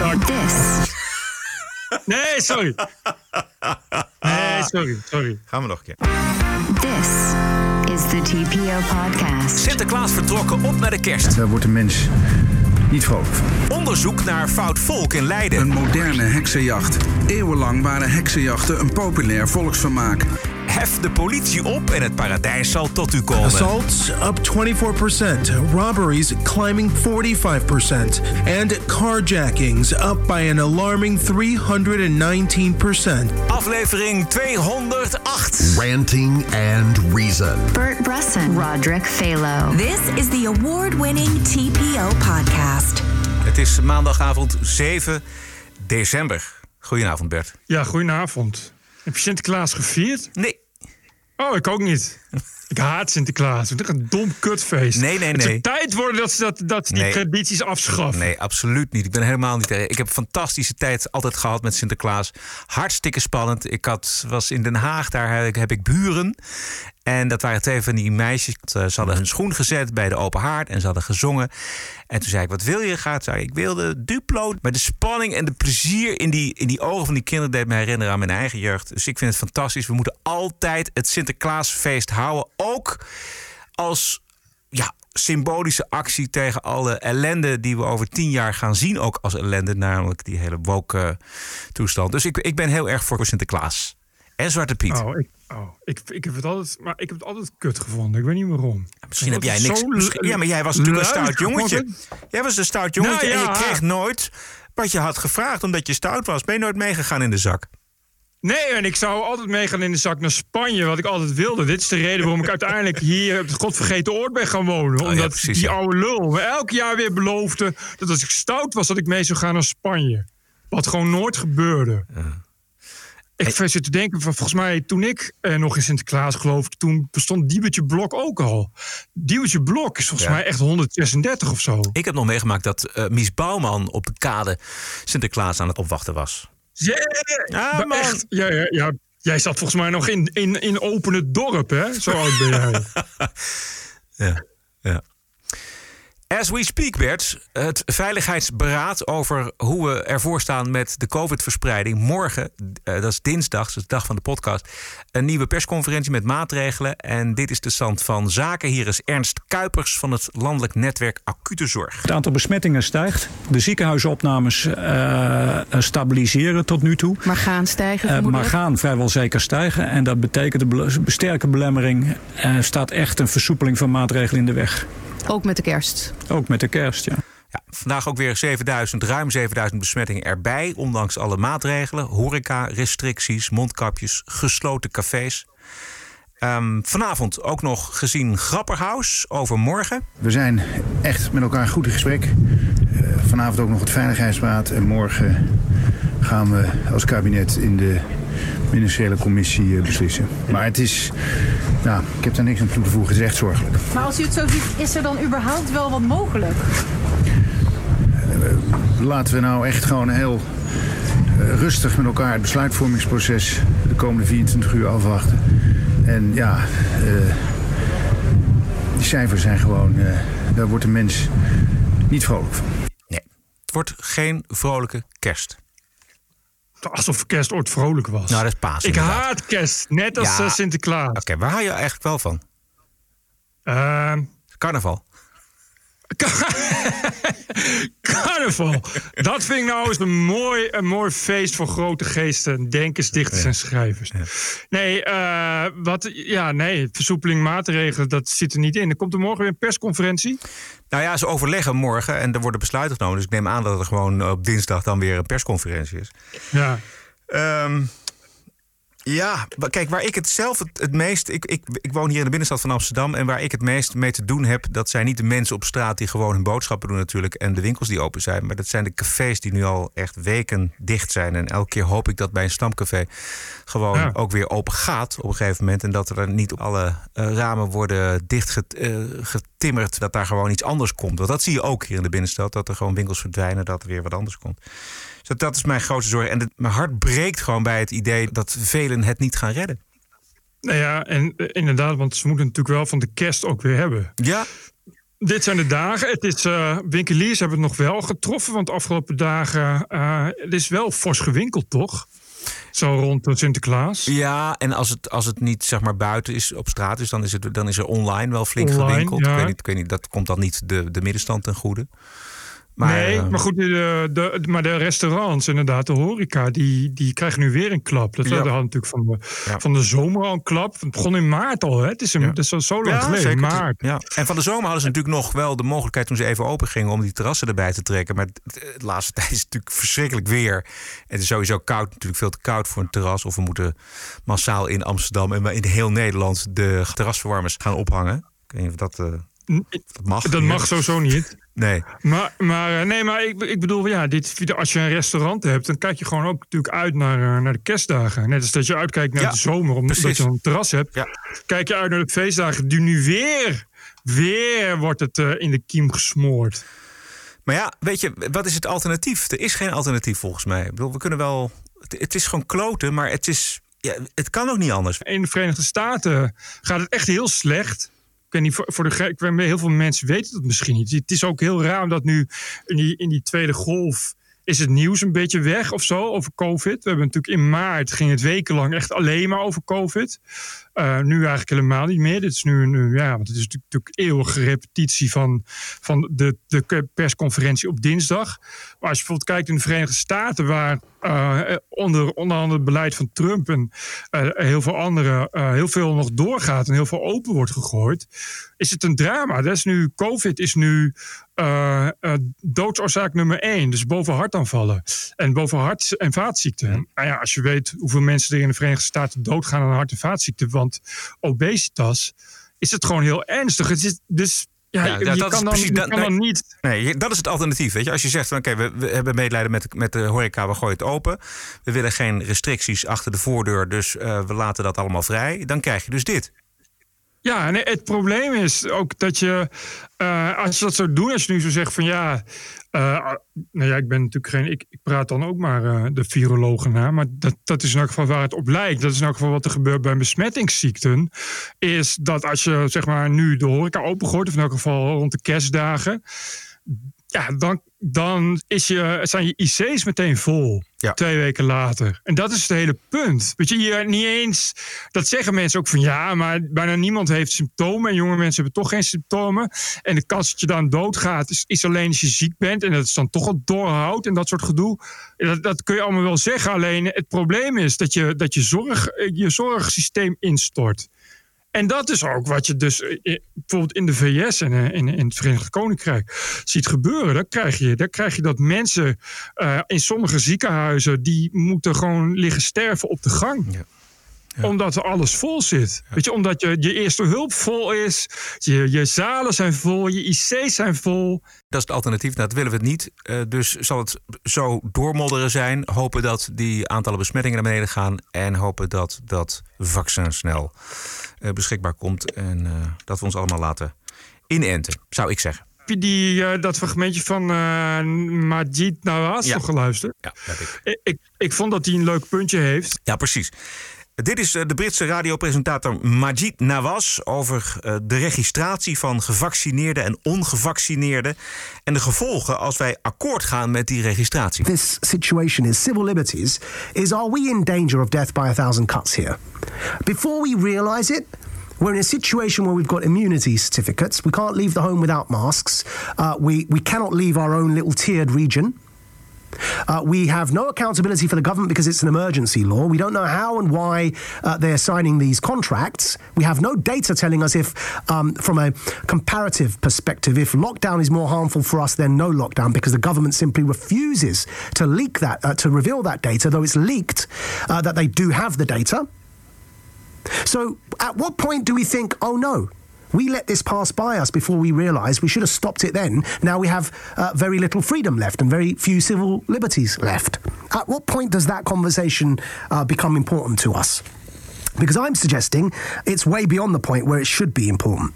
This Nee, sorry. Nee, sorry, sorry. Gaan we nog een keer. this is the TPO podcast. Sinterklaas vertrokken op naar de kerst. Daar wordt de mens niet vrolijk van. Onderzoek naar fout volk in Leiden. Een moderne heksenjacht. Eeuwenlang waren heksenjachten een populair volksvermaak. Hef de politie op en het paradijs zal tot u komen. Assaults up 24%, robberies climbing 45%, and carjackings up by an alarming 319%. Aflevering 208. Ranting and Reason. Bert Bresson, Roderick Phalo. This is the award winning TPO podcast. Het is maandagavond 7 december. Goedenavond Bert. Ja, goedenavond. Heb je Sinterklaas gevierd? Nee, Oh, ik ook niet. Ik haat Sinterklaas. Het is een dom kutfeest. Nee, nee, Het nee. is tijd worden dat ze dat, dat die Nee. tradities afschaffen. nee, absoluut niet. Ik ben helemaal niet tegen. Ik heb een fantastische tijd altijd gehad met Sinterklaas. Hartstikke spannend. Ik had, was in Den Haag, daar heb ik buren. En dat waren twee van die meisjes. Eh, Ze hadden hun schoen gezet bij de open haard en ze hadden gezongen. En toen zei ik, wat wil je? Gaat zei ik, ik wilde Duplo. Maar de spanning en de plezier in die, in die ogen van die kinderen deed me herinneren aan mijn eigen jeugd. Dus ik vind het fantastisch. We moeten altijd het Sinterklaasfeest houden. Ook als ja, symbolische actie tegen alle ellende die we over tien jaar gaan zien. Ook als ellende, namelijk die hele woke toestand. Dus ik, ik ben heel erg voor Sinterklaas. En Zwarte Piet. Oh, ik, oh ik, ik, heb het altijd, maar ik heb het altijd kut gevonden. Ik weet niet waarom. Misschien heb jij niks. misschien- ja, maar jij was natuurlijk een stout jongetje. Jij was een stout jongetje Nou, en ja. je kreeg nooit wat je had gevraagd omdat je stout was. Ben je nooit meegegaan in de zak? Nee, en ik zou altijd meegaan in de zak naar Spanje, wat ik altijd wilde. Dit is de reden waarom ik uiteindelijk hier op het godvergeten oord ben gaan wonen. Oh ja, Omdat precies, die ja. oude lul me elk jaar weer beloofde dat als ik stout was, dat ik mee zou gaan naar Spanje. Wat gewoon nooit gebeurde. Ik zit te denken, van, volgens mij toen ik eh, nog in Sinterklaas geloofde, toen bestond Diebertje Blok ook al. Diebertje Blok is volgens Ja. mij echt 136 of zo. Ik heb nog meegemaakt dat eh, Mies Bouwman op de kade Sinterklaas aan het opwachten was. Ja, Ja, maar man. echt. Ja, ja, ja. Jij zat volgens mij nog in, in, in open het dorp, hè? Zo oud ben jij. Ja, ja. As we speak, Bert, het Veiligheidsberaad over hoe we ervoor staan met de COVID-verspreiding. Morgen, eh, dat is dinsdag, dat is de dag van de podcast, een nieuwe persconferentie met maatregelen. En dit is de stand van zaken. Hier is Ernst Kuipers van het Landelijk Netwerk Acute Zorg. Het aantal besmettingen stijgt. De ziekenhuisopnames eh, stabiliseren tot nu toe. Maar gaan stijgen Eh, maar gaan vrijwel zeker stijgen. En dat betekent de bele- sterke belemmering. Er staat echt een versoepeling van maatregelen in de weg. Ook met de kerst. Ook met de kerst, ja. Ja, vandaag ook weer 7000, ruim 7000 besmettingen erbij. Ondanks alle maatregelen. Horeca, restricties, mondkapjes, gesloten cafés. Ehm, vanavond ook nog gezien Grapperhaus over morgen. We zijn echt met elkaar goed in gesprek. Eh, vanavond ook nog het Veiligheidsraad. En morgen gaan we als kabinet in de ministeriële commissie eh, beslissen. Maar het is, nou, ik heb daar niks aan toe te voegen. Het is echt zorgelijk. Maar als u het zo ziet, is er dan überhaupt wel wat mogelijk? Laten we nou echt gewoon heel eh, rustig met elkaar het besluitvormingsproces de komende 24 uur afwachten. En ja, eh, die cijfers zijn gewoon, eh, daar wordt de mens niet vrolijk van. Nee, het wordt geen vrolijke kerst. Alsof kerst ooit vrolijk was. Nou, dat is paas. ik inderdaad. haat kerst, net als Ja. eh, Sinterklaas. Oké, waar hou je eigenlijk wel van? Ehm, Carnaval. carnaval. Dat vind ik nou eens een mooi, een mooi feest voor grote geesten, denkers, dichters en schrijvers. Nee, eh, wat, ja, nee, versoepeling maatregelen, dat zit er niet in. Er komt er morgen weer een persconferentie. Nou ja, ze overleggen morgen en er worden besluiten genomen. Dus ik neem aan dat er gewoon op dinsdag dan weer een persconferentie is. Ja. Ehm, ja, kijk, waar ik het zelf het, het meest. Ik, ik, ik woon hier in de binnenstad van Amsterdam. En waar ik het meest mee te doen heb. dat zijn niet de mensen op straat die gewoon hun boodschappen doen, natuurlijk. en de winkels die open zijn. Maar dat zijn de cafés die nu al echt weken dicht zijn. En elke keer hoop ik dat bij een stamcafé. gewoon Ja. ook weer open gaat op een gegeven moment. En dat er niet alle eh, ramen worden dichtgetimmerd. dat daar gewoon iets anders komt. Want dat zie je ook hier in de binnenstad. Dat er gewoon winkels verdwijnen. dat er weer wat anders komt. Dat, dat is mijn grootste zorg. En mijn hart breekt gewoon bij het idee dat velen het niet gaan redden. Nou ja, en eh, inderdaad, want ze moeten natuurlijk wel van de kerst ook weer hebben. Ja, Dit zijn de dagen. Het is, eh, winkeliers hebben het nog wel getroffen. Want de afgelopen dagen eh het is wel fors gewinkeld, toch? Zo rond de Sinterklaas. Ja, en als het, als het niet zeg maar buiten is op straat is, dan is, het, dan is er online wel flink Online, gewinkeld. ja. Ik, weet niet, ik weet niet, dat komt dan niet de, de middenstand ten goede. Maar, nee, eh, maar goed, de, de, maar de restaurants, inderdaad, de horeca, die, die krijgen nu weer een klap. Dat Ja. hadden natuurlijk van de, Ja. van de zomer al een klap. Het begon in maart al, hè? Het is, een, Ja. het is al zo lang geleden, zeker. maart. Ja. En van de zomer hadden ze natuurlijk nog wel de mogelijkheid toen ze even open gingen om die terrassen erbij te trekken. Maar de laatste tijd is het natuurlijk verschrikkelijk weer. Het is sowieso koud, natuurlijk veel te koud voor een terras. Of we moeten massaal in Amsterdam en in heel Nederland de terrasverwarmers gaan ophangen. Ik weet niet of dat, eh, of dat mag. Dat mag sowieso niet. Nee. Maar, maar, eh, nee, maar ik, ik bedoel, ja, dit, als je een restaurant hebt, dan kijk je gewoon ook natuurlijk uit naar, eh, naar de kerstdagen. Net als dat je uitkijkt naar Ja, de zomer, omdat precies. je een terras hebt. Ja. Kijk je uit naar de feestdagen, die nu weer, weer wordt het eh, in de kiem gesmoord. Maar ja, weet je, wat is het alternatief? Er is geen alternatief volgens mij. Ik bedoel, we kunnen wel. Het, het is gewoon kloten, maar het is. Ja, het kan ook niet anders. In de Verenigde Staten gaat het echt heel slecht. Ik weet niet, voor, voor de, heel veel mensen weten dat misschien niet. Het is ook heel raar omdat nu in die, in die tweede golf is het nieuws een beetje weg of zo over COVID. We hebben natuurlijk in maart ging het wekenlang echt alleen maar over COVID. Eh, nu eigenlijk helemaal niet meer. Dit is nu, nu ja, want het is natuurlijk, eeuwige repetitie van, van de, de persconferentie op dinsdag. Maar als je bijvoorbeeld kijkt in de Verenigde Staten, waar eh, onder, onder andere het beleid van Trump en eh, heel veel anderen eh, heel veel nog doorgaat en heel veel open wordt gegooid, is het een drama. Dat is nu, COVID is nu eh, doodsoorzaak nummer één. Dus boven hartaanvallen en boven hart- en vaatziekten. Nou ja, als je weet hoeveel mensen er in de Verenigde Staten doodgaan aan hart- en vaatziekten, want obesitas, is het gewoon heel ernstig. Het is, dus ja, Ja, je, dat- je dat is kan dan, precies- je kan dan niet. Nee, dat is het alternatief. Weet je? Als je zegt van oké, we, we hebben medelijden met, met de horeca, we gooien het open. We willen geen restricties achter de voordeur, dus eh, we laten dat allemaal vrij. Dan krijg je dus dit. Ja, en het probleem is ook dat je, eh, als je dat zou doen, als je nu zo zegt van ja, eh, nou ja, ik ben natuurlijk geen, ik, ik praat dan ook maar eh, de virologen na, maar dat, dat is in elk geval waar het op lijkt. Dat is in elk geval wat er gebeurt bij besmettingsziekten, is dat als je zeg maar nu de horeca opengooit, of in elk geval rond de kerstdagen, ja, dan, dan is je, zijn je IC's meteen vol. Ja. Twee weken later. En dat is het hele punt. Weet je, hier niet eens. Dat zeggen mensen ook van ja, maar bijna niemand heeft symptomen. En jonge mensen hebben toch geen symptomen. En de kans dat je dan doodgaat is, is alleen als je ziek bent. En dat is dan toch al doorhoudt en dat soort gedoe. Dat, dat kun je allemaal wel zeggen. Alleen het probleem is dat je, dat je, zorg, je zorgsysteem instort. En dat is ook wat je dus eh, bijvoorbeeld in de VS en eh, in, in het Verenigd Koninkrijk ziet gebeuren. Dan krijg je, dan krijg je dat mensen eh, in sommige ziekenhuizen die moeten gewoon liggen sterven op de gang. Ja. Ja. Omdat er alles vol zit. Weet je, omdat je, je eerste hulp vol is, je, je zalen zijn vol, je IC's zijn vol. Dat is het alternatief. Nou, dat willen we het niet. Eh, dus zal het zo doormodderen zijn. Hopen dat die aantallen besmettingen naar beneden gaan. En hopen dat dat vaccin snel eh, beschikbaar komt. En eh, dat we ons allemaal laten inenten, zou ik zeggen. Heb je die, eh, dat fragmentje van eh Majid Nawaz Ja. nog geluisterd? Ja, dat heb ik. Ik, ik, ik vond dat hij een leuk puntje heeft. Ja, precies. Dit is eh, de Britse radiopresentator Majid Nawaz over eh, de registratie van gevaccineerden en ongevaccineerden en de gevolgen als wij akkoord gaan met die registratie. This situation is civil liberties is are we in danger of death by a thousand cuts here? Before we realize it, we're in a situation where we've got immunity certificates. We can't leave the home without masks. Uh, we, we cannot leave our own little tiered region. Uh, we have no accountability for the government because it's an emergency law. We don't know how and why uh, they're signing these contracts. We have no data telling us if, um, from a comparative perspective, if lockdown is more harmful for us than no lockdown because the government simply refuses to leak that, uh, to reveal that data, though it's leaked uh, that they do have the data. So, at what point do we think, oh no, we let this pass by us before we realised we should have stopped it then? Now we have uh, very little freedom left and very few civil liberties left. At what point does that conversation uh, become important to us? Because I'm suggesting it's way beyond the point where it should be important.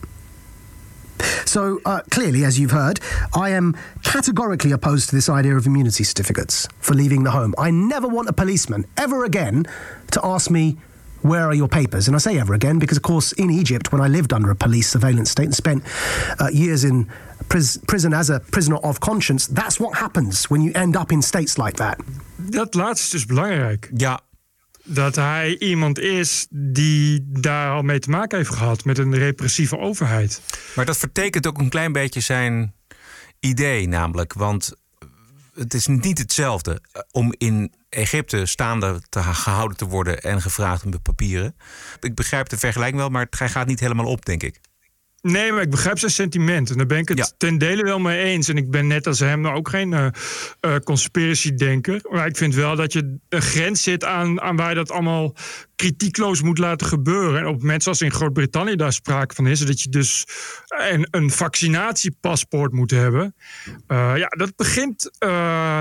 So, uh, clearly, as you've heard, I am categorically opposed to this idea of immunity certificates for leaving the home. I never want a policeman ever again to ask me where are your papers? And I say ever again because, of course, in Egypt, when I lived under a police surveillance state and spent uh, years in pris- prison as a prisoner of conscience, that's what happens when you end up in states like that. Dat laatste is dus belangrijk. Ja. Dat hij iemand is die daar al mee te maken heeft gehad met een repressieve overheid. Maar dat vertekent ook een klein beetje zijn idee, namelijk. Want het is niet hetzelfde eh, om in Egypte staande te gehouden te worden en gevraagd om de papieren. Ik begrijp de vergelijking wel, maar hij gaat niet helemaal op, denk ik. Nee, maar ik begrijp zijn sentiment. En daar ben ik het ten dele wel mee eens. En ik ben net als hem nou ook geen uh, uh. Maar ik vind wel dat je een grens zit aan, aan waar je dat allemaal kritiekloos moet laten gebeuren. En op moment zoals in Groot-Brittannië daar sprake van is... dat je dus een, een vaccinatiepaspoort moet hebben. Uh, ja, dat begint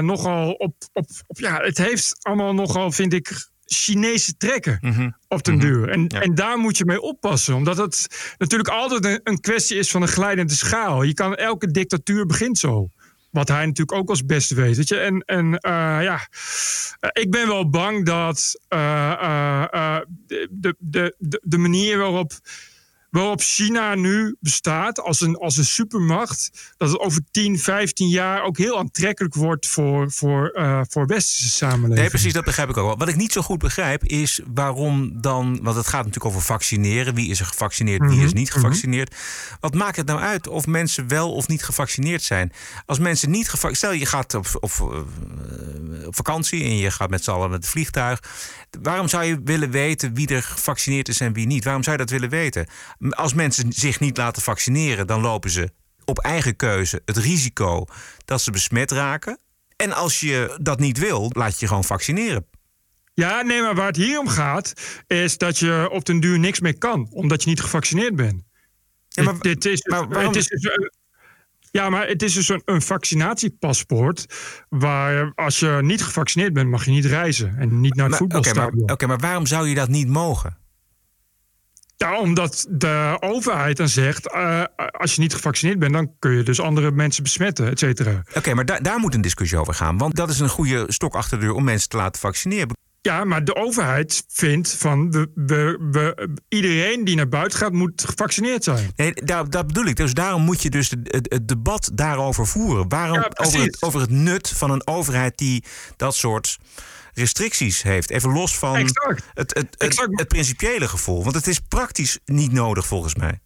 nogal op, op, op... Ja, het heeft allemaal nogal, vind ik Chinese trekken Mm-hmm. op den duur. En, en daar moet je mee oppassen. Omdat het natuurlijk altijd een, een kwestie is van een glijdende schaal. Je kan, elke dictatuur begint zo. Wat hij natuurlijk ook als beste weet. Weet je? En, en uh, ja, ik ben wel bang dat uh, uh, de, de, de, de manier waarop waarop China nu bestaat als een, als een supermacht, dat het over 10, 15 jaar ook heel aantrekkelijk wordt voor, voor, uh, voor westerse samenleving. Nee, precies, dat begrijp ik ook wel. Wat ik niet zo goed begrijp is waarom dan, want het gaat natuurlijk over vaccineren. Wie is er gevaccineerd, wie is niet gevaccineerd? Mm -hmm. Wat maakt het nou uit of mensen wel of niet gevaccineerd zijn? Als mensen niet gevaccineerd stel je gaat op, op, uh, op vakantie en je gaat met z'n allen met het vliegtuig. Waarom zou je willen weten wie er gevaccineerd is en wie niet? Waarom zou je dat willen weten? Als mensen zich niet laten vaccineren, dan lopen ze op eigen keuze het risico dat ze besmet raken. En als je dat niet wil, laat je je gewoon vaccineren. Ja, nee, maar waar het hier om gaat, is dat je op den duur niks meer kan, omdat je niet gevaccineerd bent. Ja, maar, dit, dit is, maar waarom... het is dus, ja, maar het is dus een, een, vaccinatiepaspoort. Waar als je niet gevaccineerd bent, mag je niet reizen. En niet naar het voetbalstadion. Oké, maar, okay, maar waarom zou je dat niet mogen? Ja, omdat de overheid dan zegt: uh, als je niet gevaccineerd bent, dan kun je dus andere mensen besmetten, et cetera. Oké, okay, maar da daar moet een discussie over gaan. Want dat is een goede stok achter de deur om mensen te laten vaccineren. Ja, maar de overheid vindt van we, we, we, iedereen die naar buiten gaat moet gevaccineerd zijn. Nee, dat, dat bedoel ik. Dus daarom moet je dus het, het debat daarover voeren. Waarom Ja, over, het, over het nut van een overheid die dat soort restricties heeft. Even los van Exact. Het, het, het, het principiële gevoel. Want het is praktisch niet nodig volgens mij.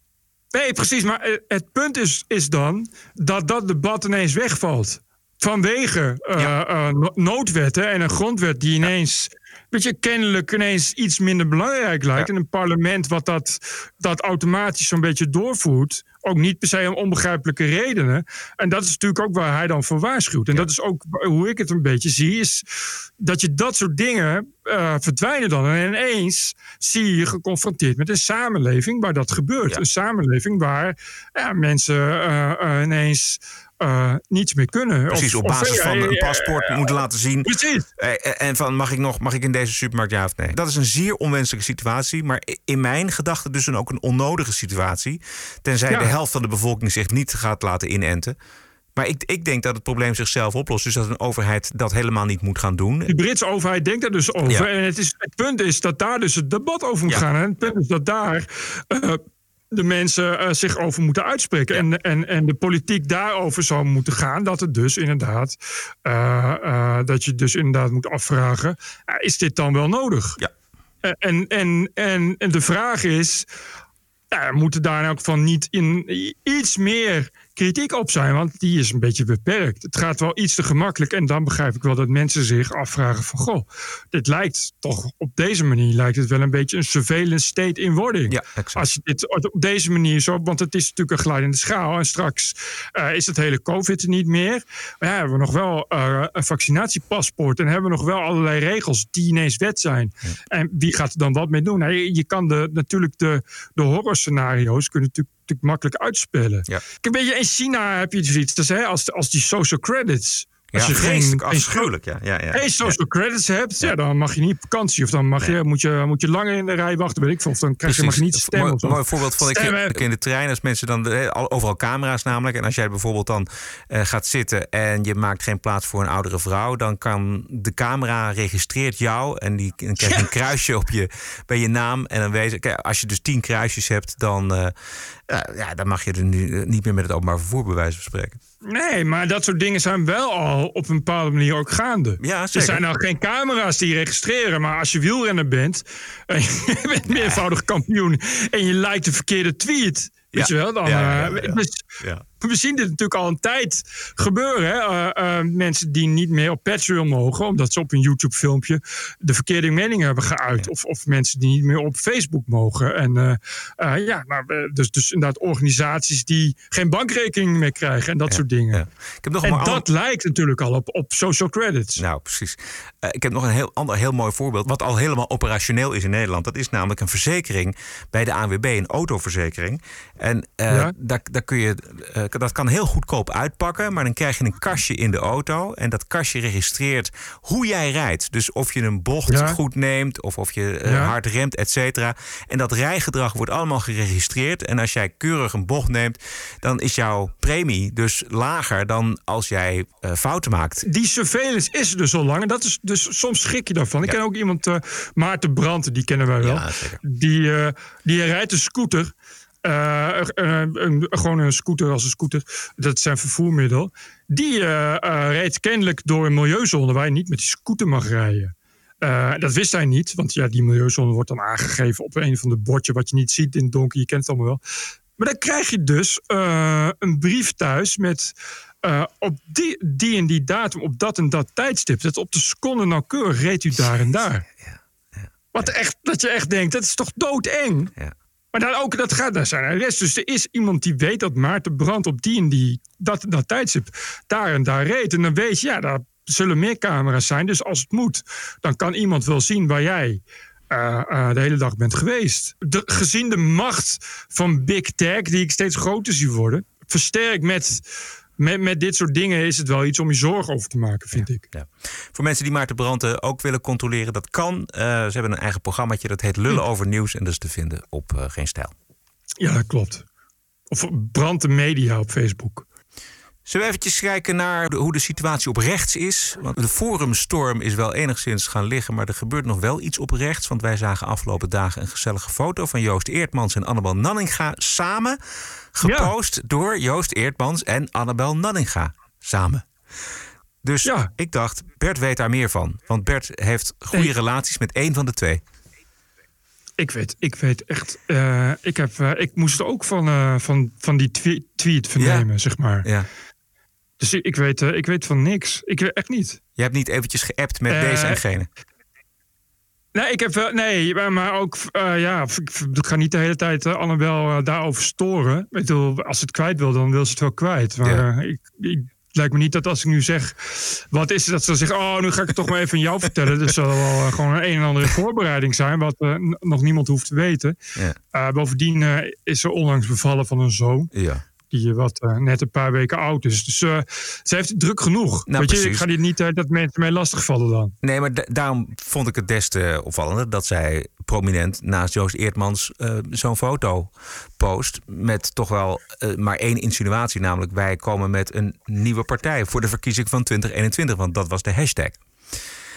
Nee, precies. Maar eh, het punt is, is dan dat dat debat ineens wegvalt. Vanwege uh, Ja. uh, noodwetten en een grondwet die ineens, weet je, kennelijk ineens iets minder belangrijk lijkt. En een parlement wat dat, dat automatisch zo'n beetje doorvoert. Ook niet per se om onbegrijpelijke redenen. En dat is natuurlijk ook waar hij dan voor waarschuwt. En dat is ook hoe ik het een beetje zie, is dat je dat soort dingen uh, verdwijnen dan. En ineens zie je je geconfronteerd met een samenleving waar dat gebeurt. Een samenleving waar ja, mensen uh, uh, ineens uh, niets meer kunnen. Precies, Of- op basis eh, van een eh, paspoort eh, moeten laten zien. Precies. Eh, En van mag ik nog, mag ik in deze supermarkt ja of nee? Dat is een zeer onwenselijke situatie, maar in mijn gedachten dus een, ook een onnodige situatie. Tenzij Ja. de helft van de bevolking zich niet gaat laten inenten. Maar ik, ik denk dat het probleem zichzelf oplost. Dus dat een overheid dat helemaal niet moet gaan doen. De Britse overheid denkt er dus over. Ja. En het, is, het punt is dat daar dus het debat over moet Ja. gaan. En het punt is dat daar eh, de mensen eh, zich over moeten uitspreken. En, en, en de politiek daarover zou moeten gaan. Dat het dus inderdaad. eh, eh, dat je dus inderdaad moet afvragen. is dit dan wel nodig? Ja. En, en, en, en de vraag is. Ja, moet er daar ook van niet in iets meer kritiek op zijn? Want die is een beetje beperkt. Het gaat wel iets te gemakkelijk. En dan begrijp ik wel dat mensen zich afvragen van... goh, dit lijkt toch op deze manier... lijkt het wel een beetje een surveillance state in wording. Ja, exact. Als je dit op deze manier zo... want het is natuurlijk een glijdende schaal... en straks eh, is het hele covid er niet meer. Maar ja, hebben we nog wel eh, een vaccinatiepaspoort... en hebben we nog wel allerlei regels die ineens wet zijn. En wie gaat er dan wat mee doen? Nou, je, je kan de, natuurlijk de, de horrorscenario's... kunnen natuurlijk, natuurlijk makkelijk uitspelen. Ja. Kijk, weet je, in China heb je zoiets. Hè, als, als die social credits Als Ja, je geen, afschuwelijk, ja, ja, ja. geen social credits hebt, ja. dan mag je niet op vakantie. Of dan mag je, moet, je, moet je langer in de rij wachten, weet ik veel. Of dan krijg je, mag niet stemmen. Mooi, mooi voorbeeld vond ik Stemmen. in de trein. Als mensen dan al- overal camera's namelijk. En als jij bijvoorbeeld dan eh, gaat zitten en je maakt geen plaats voor een oudere vrouw, dan kan de camera registreert jou en die dan krijg je een kruisje op je bij je naam en dan weet je, als je dus tien kruisjes hebt, dan eh, ja, dan mag je er nu, niet meer met het openbaar vervoer bij wijze van spreken. Nee, maar dat soort dingen zijn wel al op een bepaalde manier ook gaande. Ja, er zijn al geen camera's die registreren. Maar als je wielrenner bent, en je bent meervoudig kampioen... en je lijkt de verkeerde tweet, weet Ja. je wel... dan Ja, eh, dus- Ja. We zien dit natuurlijk al een tijd gebeuren. Hè? Eh, eh, mensen die niet meer op Patreon mogen, omdat ze op een YouTube-filmpje de verkeerde mening hebben geuit. Of, of mensen die niet meer op Facebook mogen. En eh, ja, dus, dus inderdaad organisaties die geen bankrekening meer krijgen en dat soort dingen. Ik heb nog en ander- dat lijkt natuurlijk al op, op social credits. Nou, precies. Ik heb nog een heel ander heel mooi voorbeeld. Wat al helemaal operationeel is in Nederland. Dat is namelijk een verzekering bij de ANWB, een autoverzekering. En daar, daar kun je, dat kan heel goedkoop uitpakken. Maar dan krijg je een kastje in de auto. En dat kastje registreert hoe jij rijdt. Dus of je een bocht Ja. goed neemt. Of of je eh, Ja. hard remt, et cetera. En dat rijgedrag wordt allemaal geregistreerd. En als jij keurig een bocht neemt. dan is jouw premie dus lager dan als jij eh, fouten maakt. Die surveillance is er dus al lang. En dat is dus soms schrik je daarvan. Ik ken ook iemand, eh, Maarten Brandt, die kennen wij wel. Die, eh, die rijdt een scooter. Eh, eh, een- gewoon een scooter als een scooter. Dat zijn vervoermiddel. Die eh, reed kennelijk door een milieuzone waar je niet met die scooter mag rijden. Dat wist hij niet, want ja, die milieuzone wordt dan aangegeven op een van de bordje wat je niet ziet in het donker. Je kent het allemaal wel. Maar dan krijg je dus een brief thuis met op die, die en die datum, op dat en dat tijdstip. Dat op de seconde nauwkeurig reed u daar en daar. Wat echt, dat je echt denkt, dat is toch doodeng? Ja. Maar dan ook, dat gaat naar zijn arrest. Dus er is iemand die weet dat Maarten Brand op die en die, dat, dat tijdstip daar en daar reed. En dan weet je, ja, daar zullen meer camera's zijn. Dus als het moet, dan kan iemand wel zien waar jij eh, eh, de hele dag bent geweest. De, gezien de macht van Big Tech, die ik steeds groter zie worden, versterkt met, met, met dit soort dingen, is het wel iets om je zorgen over te maken, vind ik. Ja. Voor mensen die Maarten Brandt ook willen controleren, dat kan. Eh, ze hebben een eigen programmaatje, dat heet Lullen over Nieuws. En dat is te vinden op eh, Geen Stijl. Ja, dat klopt. Of Brand de Media op Facebook. Zullen we eventjes kijken naar de- hoe de situatie op rechts is? Want de forumstorm is wel enigszins gaan liggen, maar er gebeurt nog wel iets op rechts. Want wij zagen afgelopen dagen een gezellige foto van Joost Eertmans en Annabel Nanninga samen. Gepost door Joost Eertmans en Annabel Nanninga samen. Dus ik dacht, Bert weet daar meer van. Want Bert heeft goede relaties met één van de twee. Ik weet, ik weet echt. eh, ik, heb, eh, ik moest ook van, eh, van, van die twe- tweet vernemen, zeg maar. Ja. Dus ik, weet, eh, ik weet van niks. Ik weet echt niet. Je hebt niet eventjes geappt met Eh, deze en gene. Nee, ik heb wel. Nee, maar- ook. eh, ja, ik, ga niet de hele tijd eh, Annabel eh, daarover storen. Ik bedoel, als ze het kwijt wil, dan wil ze het wel kwijt. Maar eh, ik, ik, lijkt me niet dat als ik nu zeg. Wat is het dat ze zegt. Oh, nu ga ik het toch maar even aan jou vertellen. Dus dat zal wel eh, gewoon een een en andere voorbereiding zijn. Wat eh, nog niemand hoeft te weten. Ja. Eh, bovendien eh, is ze onlangs bevallen van een zoon. Ja. Die wat eh, net een paar weken oud is. Dus eh, ze heeft het druk genoeg. Nou, Weet je, ik ga dit niet eh, dat mensen mij lastigvallen dan. Nee, maar da- daarom vond ik het des te opvallender dat zij prominent naast Joost Eertmans eh, zo'n foto post. Met toch wel eh, maar één insinuatie, namelijk wij komen met een nieuwe partij voor de verkiezing van 2021. Want dat was de hashtag.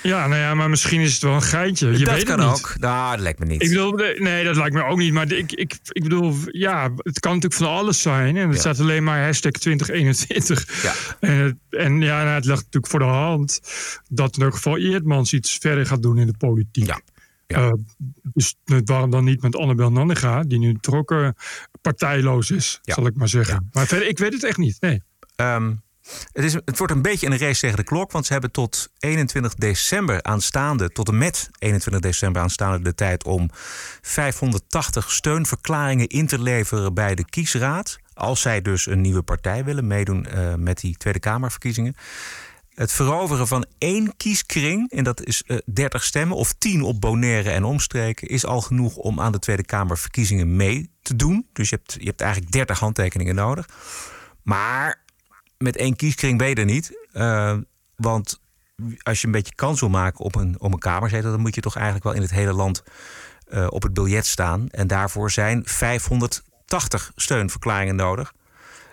Ja, nou ja, maar misschien is het wel een geintje. Je dat weet kan het niet. ook. Nou, dat lijkt me niet. Ik bedoel, nee, dat lijkt me ook niet. Maar ik, ik, ik bedoel, ja, het kan natuurlijk van alles zijn. En het Ja. staat alleen maar hashtag 2021. Ja. En, het- en ja, nou, het ligt natuurlijk voor de hand dat in ieder geval Eerdmans iets verder gaat doen in de politiek. Ja. Eh, dus waarom dan niet met Annabel Nanninga, die nu eh, partijloos is, Ja. zal ik maar zeggen. Maar verder, ik weet het echt niet. Nee. Ehm, het, is, het wordt een beetje een race tegen de klok, want ze hebben tot 21 december aanstaande, tot en met 21 december aanstaande de tijd om 580 steunverklaringen in te leveren bij de kiesraad. Als zij dus een nieuwe partij willen meedoen eh, met die Tweede Kamerverkiezingen. Het veroveren van één kieskring, en dat is eh 30 stemmen, of 10 op Bonaire en omstreken, is al genoeg om aan de Tweede Kamerverkiezingen mee te doen. Dus je hebt, je hebt eigenlijk 30 handtekeningen nodig. Maar met één kieskring ben je er niet. Eh, Want als je een beetje kans wil maken op een, op een kamerzetel, dan moet je toch eigenlijk wel in het hele land eh, op het biljet staan. En daarvoor zijn 580 steunverklaringen nodig.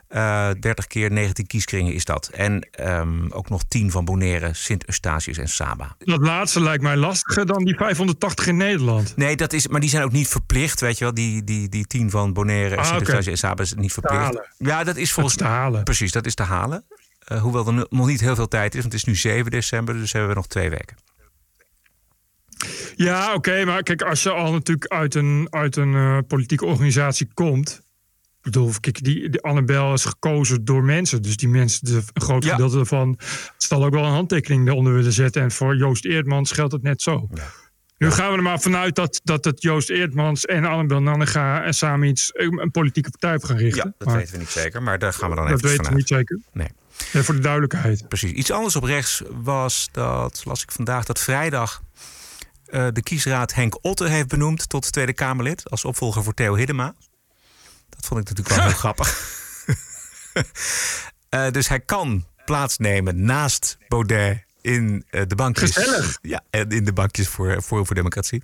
Eh 30 keer 19 kieskringen is dat. En ehm, ook nog 10 van Bonaire, Sint-Eustatius en Saba. Dat laatste lijkt mij lastiger dan die 580 in Nederland. Nee, dat is, maar die zijn ook niet verplicht, weet je wel. Die, die, die 10 van Bonaire, Ah, Sint-Eustatius oké. en Saba is niet verplicht. Ja, dat is volgens te halen. Precies, dat is te halen. Eh, hoewel er nog niet heel veel tijd is, want het is nu 7 december, dus hebben we nog twee weken. Ja, oké, maar kijk, als je al natuurlijk uit een, uit een eh, politieke organisatie komt. Bedoel, kijk, die, die Annabel is gekozen door mensen. Dus die mensen, de, een groot Ja. gedeelte daarvan, zal ook wel een handtekening eronder willen zetten. En voor Joost Eerdmans geldt het net zo. Nu gaan we er maar vanuit dat, dat het Joost Eerdmans en Annabel Nannega en samen iets, een, politieke partij op gaan richten. Ja, dat Maar weten we niet zeker, maar daar gaan we dan dat even weten we vanuit. niet zeker. Nee. Ja, voor de duidelijkheid. Precies. Iets anders op rechts was dat, las ik vandaag, dat vrijdag eh, de kiesraad Henk Otte heeft benoemd tot Tweede Kamerlid als opvolger voor Theo Hiddema. Dat vond ik natuurlijk wel heel grappig. Eh, dus hij kan plaatsnemen naast Baudet in eh, de bankjes. Gezellig. Ja, en in de bankjes voor, voor, voor Democratie.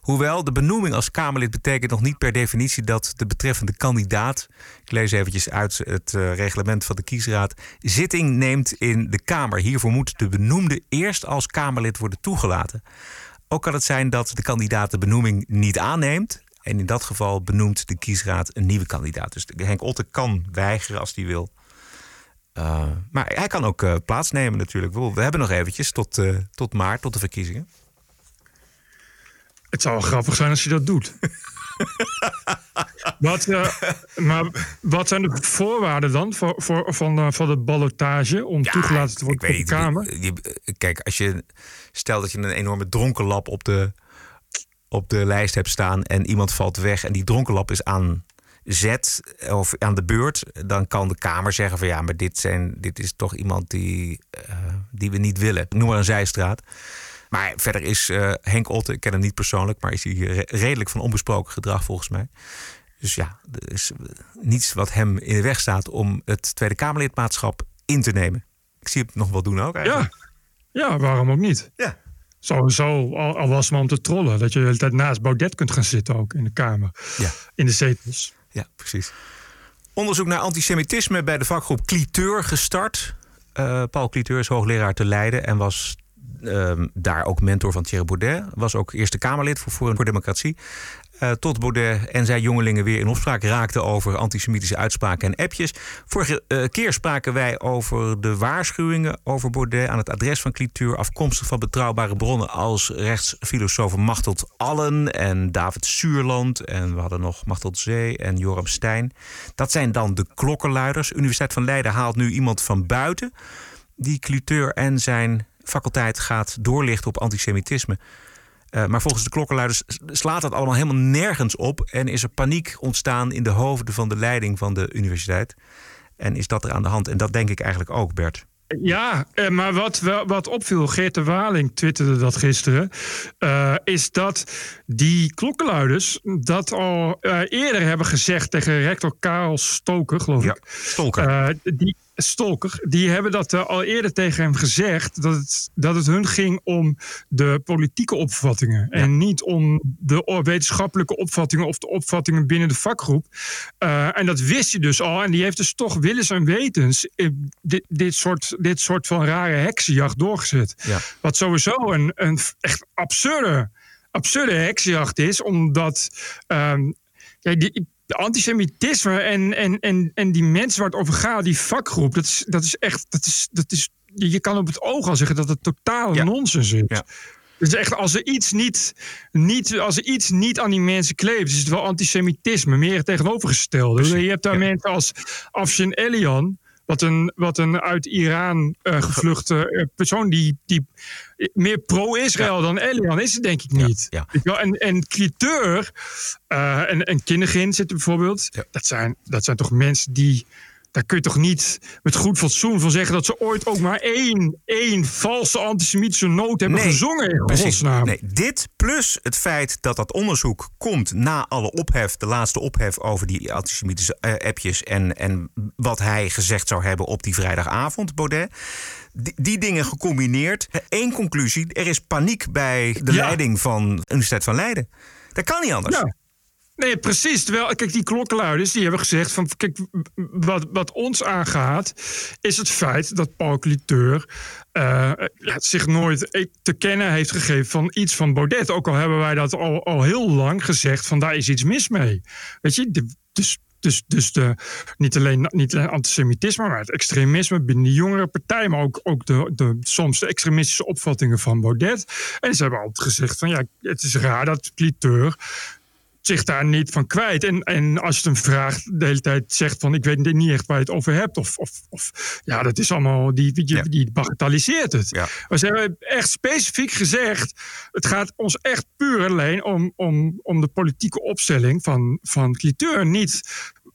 Hoewel de benoeming als Kamerlid betekent nog niet per definitie dat de betreffende kandidaat, ik lees eventjes uit het eh, reglement van de kiesraad, zitting neemt in de Kamer. Hiervoor moet de benoemde eerst als Kamerlid worden toegelaten. Ook kan het zijn dat de kandidaat de benoeming niet aanneemt. En in dat geval benoemt de kiesraad een nieuwe kandidaat. Dus Henk Otte kan weigeren als hij wil. Uh, maar hij kan ook uh, plaatsnemen natuurlijk. We hebben nog eventjes tot, uh, tot maart, tot de verkiezingen. Het zou wel grappig zijn als hij dat doet. wat, maar wat zijn de voorwaarden dan voor, voor, van, van de ballotage om ja, toegelaten te worden tot de Kamer? Je, je, kijk, als je stelt dat je een enorme dronkenlap op de, op de lijst hebt staan en iemand valt weg en die dronkenlap is aan zet of aan de beurt, dan kan de Kamer zeggen van ja, maar dit, zijn, dit is toch iemand die, uh, die we niet willen. Noem maar een zijstraat. Maar verder is uh, Henk Otte, ik ken hem niet persoonlijk, maar is hij re redelijk van onbesproken gedrag volgens mij. Dus ja, er is niets wat hem in de weg staat om het Tweede Kamerlidmaatschap in te nemen. Ik zie het nog wel doen ook eigenlijk. Ja, ja waarom ook niet? Ja. Sowieso, al, al was het maar om te trollen. Dat je de hele tijd naast Baudet kunt gaan zitten ook in de Kamer. Ja. In de zetels. Ja, precies. Onderzoek naar antisemitisme bij de vakgroep Cliteur gestart. Uh, Paul Cliteur is hoogleraar te Leiden en was uh, daar ook mentor van Thierry Baudet. Was ook Eerste Kamerlid voor Forum voor Democratie. Uh, tot Baudet en zijn jongelingen weer in opspraak raakten over antisemitische uitspraken en appjes. Vorige uh, keer spraken wij over de waarschuwingen over Baudet aan het adres van Clituur, afkomstig van betrouwbare bronnen als rechtsfilosofen Machteld Allen en David Suurland. En we hadden nog Machteld Zee en Joram Stein. Dat zijn dan de klokkenluiders. Universiteit van Leiden haalt nu iemand van buiten die Cliteur en zijn faculteit gaat doorlichten op antisemitisme. Uh, maar volgens de klokkenluiders slaat dat allemaal helemaal nergens op. En is er paniek ontstaan in de hoofden van de leiding van de universiteit. En is dat er aan de hand? En dat denk ik eigenlijk ook, Bert. Ja, eh, maar wat, wat opviel, Geert de Waling twitterde dat gisteren, uh, is dat die klokkenluiders dat al uh, eerder hebben gezegd tegen rector Karel Stoker, geloof ja, ik. Stolker. Uh, die, Stolker, die hebben dat uh, al eerder tegen hem gezegd. Dat het, dat het hun ging om de politieke opvattingen. Ja. En niet om de wetenschappelijke opvattingen of de opvattingen binnen de vakgroep. En dat wist hij dus al. En die heeft dus toch willens en wetens dit, dit, soort, dit soort van rare heksenjacht doorgezet. Ja. Wat sowieso een, een echt absurde, absurde heksenjacht is. Omdat um, ja, die, antisemitisme en, en, en, en die mensen waar het over gaat, die vakgroep, dat is, dat is echt, dat is, dat is, je kan op het oog al zeggen dat het totaal ja. nonsens is. Ja. Dus echt, als er iets niet, niet, als er iets niet aan die mensen kleeft, is het wel antisemitisme, meer het tegenovergestelde. Je hebt daar ja. mensen als Afshin Elian, wat een, wat een uit Iran uh, gevluchte uh, persoon die, die meer pro-Israël ja. dan Elian is het denk ik niet. Ja, ja. En, en Cliteur uh, en, en Kinnegin zitten bijvoorbeeld. Ja. Dat, zijn, dat zijn toch mensen die... Daar kun je toch niet met goed fatsoen van zeggen... dat ze ooit ook maar één, één valse antisemitische noot hebben nee, gezongen. In precies. Nee, dit plus het feit dat dat onderzoek komt na alle ophef... de laatste ophef over die antisemitische uh, appjes... En, en wat hij gezegd zou hebben op die vrijdagavond, Baudet Die, die dingen gecombineerd. Eén conclusie, er is paniek bij de leiding van de Universiteit van Leiden. Dat kan niet anders. Ja. Nee, precies. Terwijl, kijk, die klokkenluiders die hebben gezegd van, kijk, wat, wat ons aangaat, is het feit dat Paul Cliteur ja, zich nooit te kennen heeft gegeven van iets van Baudet. Ook al hebben wij dat al, al heel lang gezegd van daar is iets mis mee. Weet je, dus dus, dus de, niet, alleen, niet alleen antisemitisme, maar het extremisme binnen de jongere partij, maar ook, ook de, de, soms de extremistische opvattingen van Baudet. En ze hebben altijd gezegd van ja, het is raar dat Cliteur zich daar niet van kwijt. En, en als je hem vraagt, de hele tijd zegt van ik weet niet echt waar je het over hebt. Of, of, of ja, dat is allemaal, die, die, die bagatelliseert het. Ja. Maar ze hebben echt specifiek gezegd, het gaat ons echt puur alleen om, om, om de politieke opstelling van, van Cliteur. Niet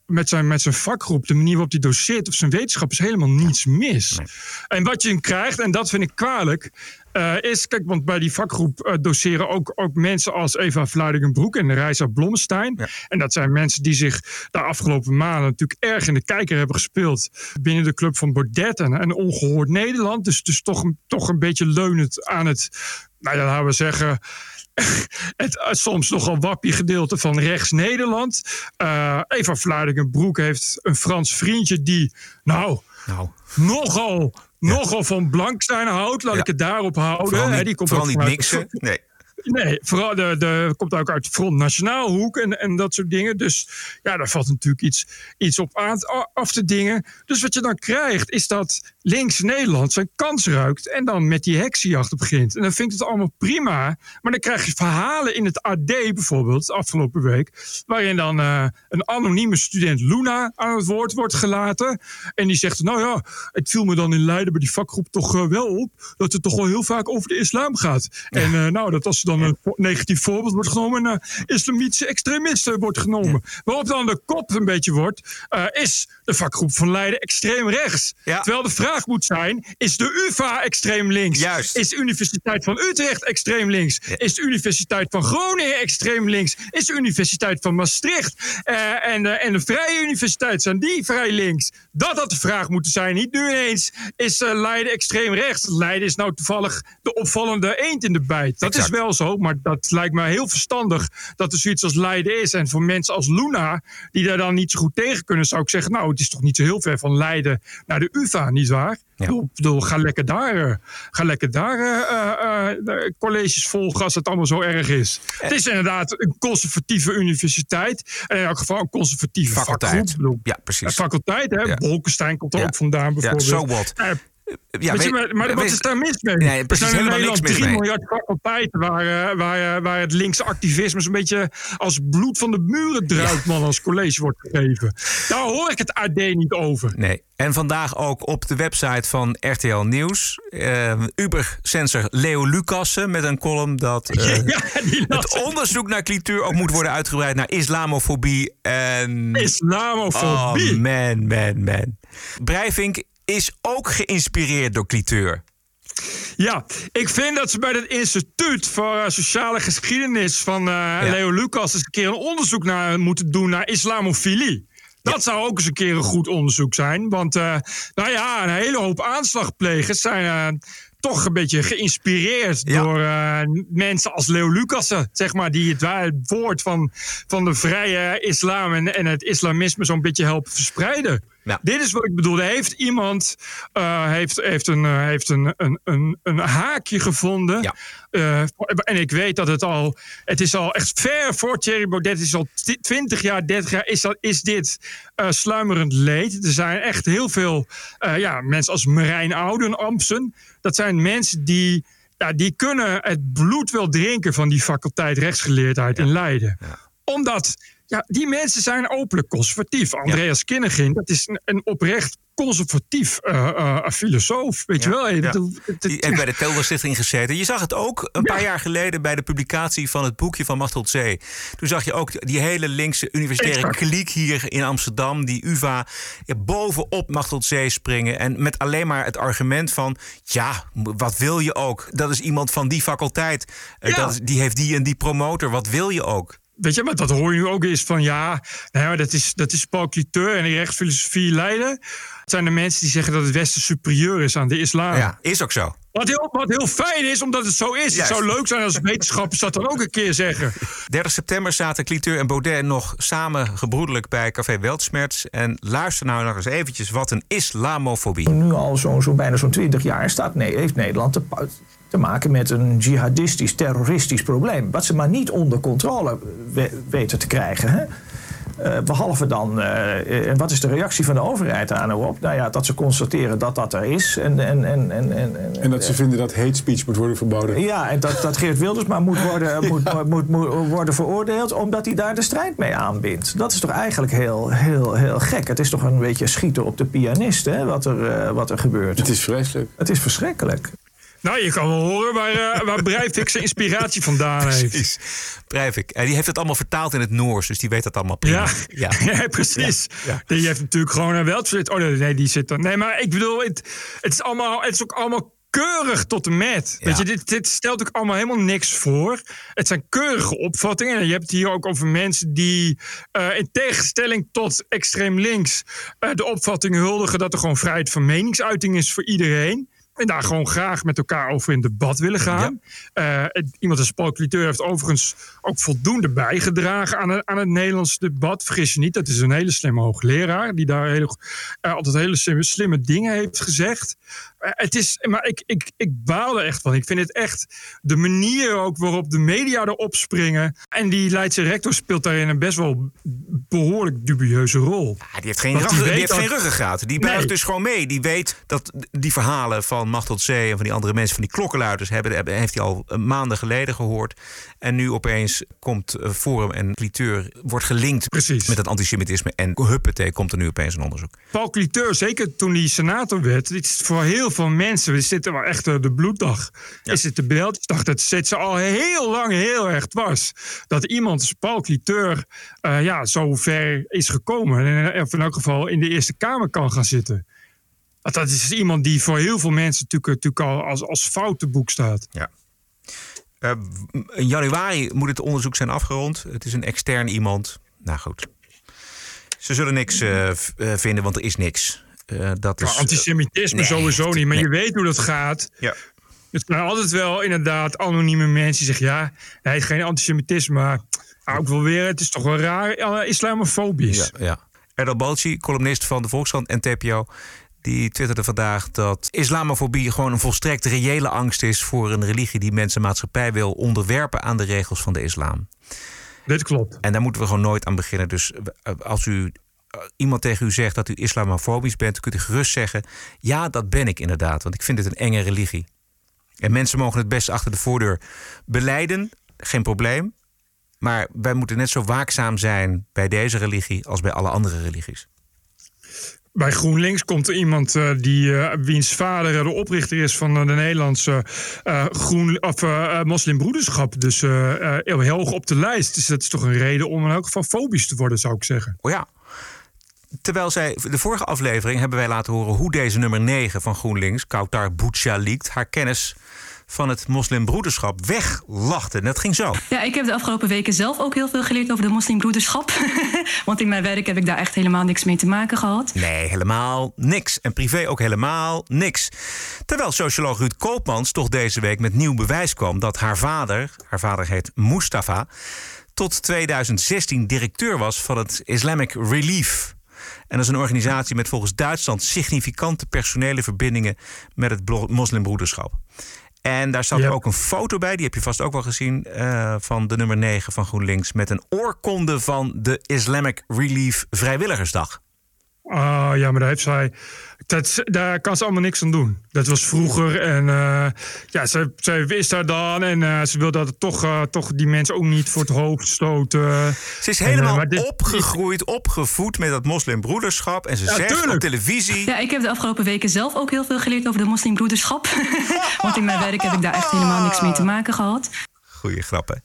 met zijn, met zijn vakgroep, de manier waarop hij doseert of zijn wetenschap is helemaal niets mis. En wat je krijgt, en dat vind ik kwalijk, uh, is, kijk, want bij die vakgroep uh, doseren ook, ook mensen als Eva Vlaardingenbroek en Reisa Blommestein. En dat zijn mensen die zich de afgelopen maanden natuurlijk erg in de kijker hebben gespeeld binnen de club van Baudet en, en Ongehoord Nederland. Dus, dus toch, toch een beetje leunend aan het, nou ja, laten we zeggen het uh, soms nogal wappie gedeelte van rechts Nederland. Uh, Eva Vlaardingenbroek heeft een Frans vriendje die, nou, nou. nogal nogal van blank zijn houdt. Laat ik het daarop houden. Vooral niet, die komt vooral niet mixen. Nee. Nee, vooral de, de, komt ook uit Front Nationaal hoek en, en dat soort dingen. Dus ja, daar valt natuurlijk iets, iets op aan, af te dingen. Dus wat je dan krijgt, is dat links Nederland zijn kans ruikt en dan met die heksenjacht begint. En dan vind ik het allemaal prima. Maar dan krijg je verhalen in het AD bijvoorbeeld, afgelopen week, waarin dan uh, een anonieme student Luna aan het woord wordt gelaten. En die zegt, nou ja, het viel me dan in Leiden bij die vakgroep toch uh, wel op dat het toch wel heel vaak over de islam gaat. Ja. En uh, nou, dat als dan een negatief voorbeeld wordt genomen, en islamitische extremisten wordt genomen. Waarop dan de kop een beetje wordt, is de vakgroep van Leiden extreem rechts. Ja. Terwijl de vraag moet zijn: is de UVA extreem links? Juist. Is de Universiteit van Utrecht extreem links? Ja. Is de Universiteit van Groningen extreem links? Is de Universiteit van Maastricht uh, en, de, en de Vrije Universiteit zijn die vrij links? Dat had de vraag moeten zijn. Niet nu ineens is uh, Leiden extreem rechts. Leiden is nou toevallig de opvallende eend in de bijt. Dat exact. is wel zo, maar dat lijkt me heel verstandig dat er zoiets als Leiden is. En voor mensen als Luna, die daar dan niet zo goed tegen kunnen, zou ik zeggen: Nou, het is toch niet zo heel ver van Leiden naar de UVA, nietwaar? Ja. Bedoel, ga lekker daar, ga lekker daar uh, uh, colleges volgen als het allemaal zo erg is. Het is inderdaad een conservatieve universiteit. En in elk geval een conservatieve faculteit. Vakgroep. Ja, precies. faculteit, hè? Ja. Bolkestein komt er ja. ook vandaan bijvoorbeeld. Ja, so what? Ja, weet, je, maar, maar wat is daar mis mee? Nee, er zijn in Nederland 3 miljard faculteiten waar, waar, waar het linkse activisme een beetje als bloed van de muren druipt, man, als college wordt gegeven. Daar hoor ik het AD niet over. Nee. En vandaag ook op de website van RTL Nieuws. Uh, Uber-sensor Leo Lucassen met een column dat uh, ja, het onderzoek naar clituur ook moet worden uitgebreid naar islamofobie. En... Islamofobie? Oh, man, man, man. Breivink is ook geïnspireerd door cliteur. Ja, ik vind dat ze bij het Instituut voor uh, Sociale Geschiedenis van uh, ja. Leo Lucas eens een keer een onderzoek naar moeten doen naar islamofilie. Dat ja. zou ook eens een keer een goed onderzoek zijn. Want, uh, nou ja, een hele hoop aanslagplegers zijn toch een beetje geïnspireerd ja. door uh, mensen als Leo Lucassen, zeg maar, die het, het woord van, van de vrije islam en, en het islamisme zo'n beetje helpen verspreiden. Ja. Dit is wat ik bedoel. Heeft iemand uh, heeft, heeft, een, uh, heeft een, een, een, een haakje gevonden. Ja. Uh, en ik weet dat het al. Het is al echt ver voor Thierry Baudet. is al 20 jaar, 30 jaar. Is, dat, is dit sluimerend leed. Er zijn echt heel veel ja, mensen als Marijn Ouden, Ampsen. Dat zijn mensen die. Ja, die kunnen het bloed wel drinken van die faculteit rechtsgeleerdheid ja. in Leiden. Ja. Omdat ja, die mensen zijn openlijk conservatief. Andreas ja. Kinnegin, dat is een, een oprecht conservatief uh, uh, filosoof. Weet ja. je wel? Ja. Dat, dat, die heeft bij de Telderstichting gezeten. Je zag het ook een paar jaar geleden bij de publicatie van het boekje van Machteld Zee. Toen zag je ook die hele linkse universitaire exact. kliek hier in Amsterdam, die UVA, bovenop Machteld Zee springen. En met alleen maar het argument van: ja, wat wil je ook? Dat is iemand van die faculteit. Dat is, die heeft die en die promotor. Wat wil je ook? Weet je, maar dat hoor je nu ook eens van ja, nou ja dat is, dat is Paul Cliteur en de rechtsfilosofie Leiden. Het zijn de mensen die zeggen dat het Westen superieur is aan de islam. Ja, is ook zo. Wat heel, wat heel fijn is, omdat het zo is. Juist. Het zou leuk zijn als wetenschappers dat dan ook een keer zeggen. 30 september zaten Cliteur en Baudet nog samen gebroedelijk bij Café Weltschmerz. En luister nou nog eens eventjes wat een islamofobie. Nu al zo'n zo bijna zo'n 20 jaar staat, nee, heeft Nederland te, te maken met een jihadistisch, terroristisch probleem. Wat ze maar niet onder controle we- weten te krijgen. Hè? Eh, behalve dan, eh, en wat is de reactie van de overheid aan erop? Nou ja, dat ze constateren dat dat er is. En, en, en, en, en, En dat ze vinden dat hate speech moet worden verboden. ja, en dat, dat Geert Wilders maar moet worden, moet, moet, moet worden veroordeeld omdat hij daar de strijd mee aanbindt. Dat is toch eigenlijk heel, heel, heel gek. Het is toch een beetje schieten op de pianist, hè, wat er, eh, wat er gebeurt. Het is vreselijk. Het is verschrikkelijk. Nou, je kan wel horen waar, eh, waar Breivik zijn inspiratie vandaan heeft. Precies. Breivik. En die heeft het allemaal vertaald in het Noors, dus die weet dat allemaal prima. Ja, ja. precies. Ja. Die heeft natuurlijk gewoon een weltflit. Oh nee, nee, die zit er. Nee, maar ik bedoel, het, het, is, allemaal, het is ook allemaal keurig tot en met. Weet je, dit, dit stelt ook allemaal helemaal niks voor. Het zijn keurige opvattingen. En je hebt het hier ook over mensen die eh, in tegenstelling tot extreem links eh, de opvatting huldigen dat er gewoon vrijheid van meningsuiting is voor iedereen. En daar gewoon graag met elkaar over in debat willen gaan. Eh, iemand als Paul Cliteur heeft overigens ook voldoende bijgedragen aan het, aan het Nederlands debat. Vergis je niet, dat is een hele slimme hoogleraar. Die daar eh, altijd hele slimme, slimme dingen heeft gezegd. Eh, het is, maar ik, ik, ik baal er echt van. Ik vind het echt de manier ook waarop de media erop springen. En die Leidse rector speelt daarin een best wel behoorlijk dubieuze rol. Ja, die heeft geen, ruggen- die die heeft geen ruggengraat. Die buigt Nee. dus gewoon mee. Die weet dat die verhalen van Machteld Zee en van die andere mensen, van die klokkenluiders, hebben, hebben, heeft hij al eh, maanden geleden gehoord. En nu opeens komt eh, Forum en Cliteur, wordt gelinkt Precies. met het antisemitisme. En huppatee, komt er nu opeens een onderzoek. Paul Cliteur, zeker toen hij senator werd, dit is voor heel veel mensen, dit zit er wel echt eh, de bloeddag, is het de beeld. Ik dacht, het zit ze al heel lang heel erg dwars. Dat iemand als Paul Cliteur eh, ja, zo ver is gekomen. En eh, of in elk geval in de Eerste Kamer kan gaan zitten. Want dat is iemand die voor heel veel mensen natuurlijk, natuurlijk al als, als fout te boek staat. Ja. In januari moet het onderzoek zijn afgerond. Het is een extern iemand. Nou goed. Ze zullen niks vinden, want er is niks. Eh, dat Maar is, antisemitisme nee, sowieso niet. Maar nee. je weet hoe dat gaat. Ja. Het zijn altijd wel inderdaad anonieme mensen die zeggen... ja, hij heeft geen antisemitisme, maar ook wel weer... het is toch wel raar eh, islamofobisch. Ja, ja. Erdal Balci, columnist van de Volkskrant en TPO... die twitterde vandaag dat islamofobie gewoon een volstrekt reële angst is... voor een religie die mensenmaatschappij wil onderwerpen aan de regels van de islam. Dit klopt. En daar moeten we gewoon nooit aan beginnen. Dus eh, als u eh, iemand tegen u zegt dat u islamofobisch bent... dan kunt u gerust zeggen, ja, dat ben ik inderdaad. Want ik vind het een enge religie. En mensen mogen het best achter de voordeur beleiden, geen probleem. Maar wij moeten net zo waakzaam zijn bij deze religie als bij alle andere religies. Bij GroenLinks komt er iemand eh, die, eh, wiens vader eh, de oprichter is van eh, de Nederlandse eh, groen, of, eh, eh, moslimbroederschap. Dus eh, eh, heel hoog op de lijst. Dus dat is toch een reden om in elk geval fobisch te worden, zou ik zeggen. Oh ja. Terwijl zij, de vorige aflevering hebben wij laten horen hoe deze nummer 9 van GroenLinks, Kautar Bouchalikt, haar kennis van het moslimbroederschap weglachte. En dat ging zo. Ja, ik heb de afgelopen weken zelf ook heel veel geleerd over de moslimbroederschap. Want in mijn werk heb ik daar echt helemaal niks mee te maken gehad. Nee, helemaal niks. En privé ook helemaal niks. Terwijl socioloog Ruud Koopmans toch deze week met nieuw bewijs kwam dat haar vader, haar vader heet Mustafa, tot 2016 directeur was van het Islamic Relief. En dat is een organisatie met volgens Duitsland significante personele verbindingen met het moslimbroederschap. En daar staat Ja. ook een foto bij, die heb je vast ook wel gezien, eh, van de nummer 9 van GroenLinks. Met een oorkonde van de Islamic Relief Vrijwilligersdag. Ah, ja, maar daar, heeft zij, dat, daar kan ze allemaal niks aan doen. Dat was vroeger en eh, ja, ze, ze wist daar dan en eh, ze wilde dat toch, eh, toch die mensen ook niet voor het hoofd stoten. Ze is En, helemaal dit- opgegroeid, opgevoed met dat moslimbroederschap. En ze Ja, zegt op televisie... Ja, ik heb de afgelopen weken zelf ook heel veel geleerd over de moslimbroederschap. Want in mijn werk heb ik daar echt helemaal niks mee te maken gehad. Goeie grappen.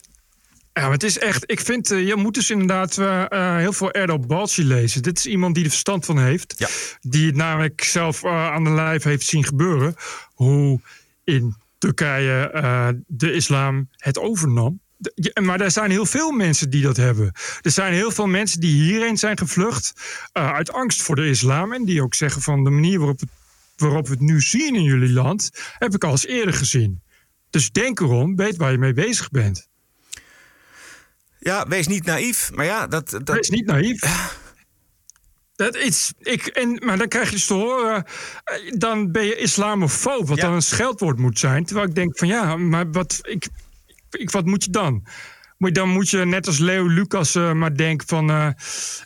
Ja, maar het is echt. Ik vind, eh, je moet dus inderdaad eh, eh, heel veel Erdal Balci lezen. Dit is iemand die er verstand van heeft. Ja. Die het namelijk zelf aan de lijf heeft zien gebeuren. Hoe in Turkije de islam het overnam. Maar er zijn heel veel mensen die dat hebben. Er zijn heel veel mensen die hierheen zijn gevlucht uit angst voor de islam. En die ook zeggen van de manier waarop, het, waarop we het nu zien in jullie land, heb ik al eens eerder gezien. Dus denk erom, weet waar je mee bezig bent. Ja, wees niet naïef. Maar ja, dat... dat... Wees niet naïef. Dat is, ik, en, maar dan krijg je dus te horen, eh, dan ben je islamofoob, wat dan een scheldwoord moet zijn. Terwijl ik denk van ja, maar wat, ik, ik, wat moet je dan? Moet je, dan moet je net als Leo Lucas eh, maar denken van, eh,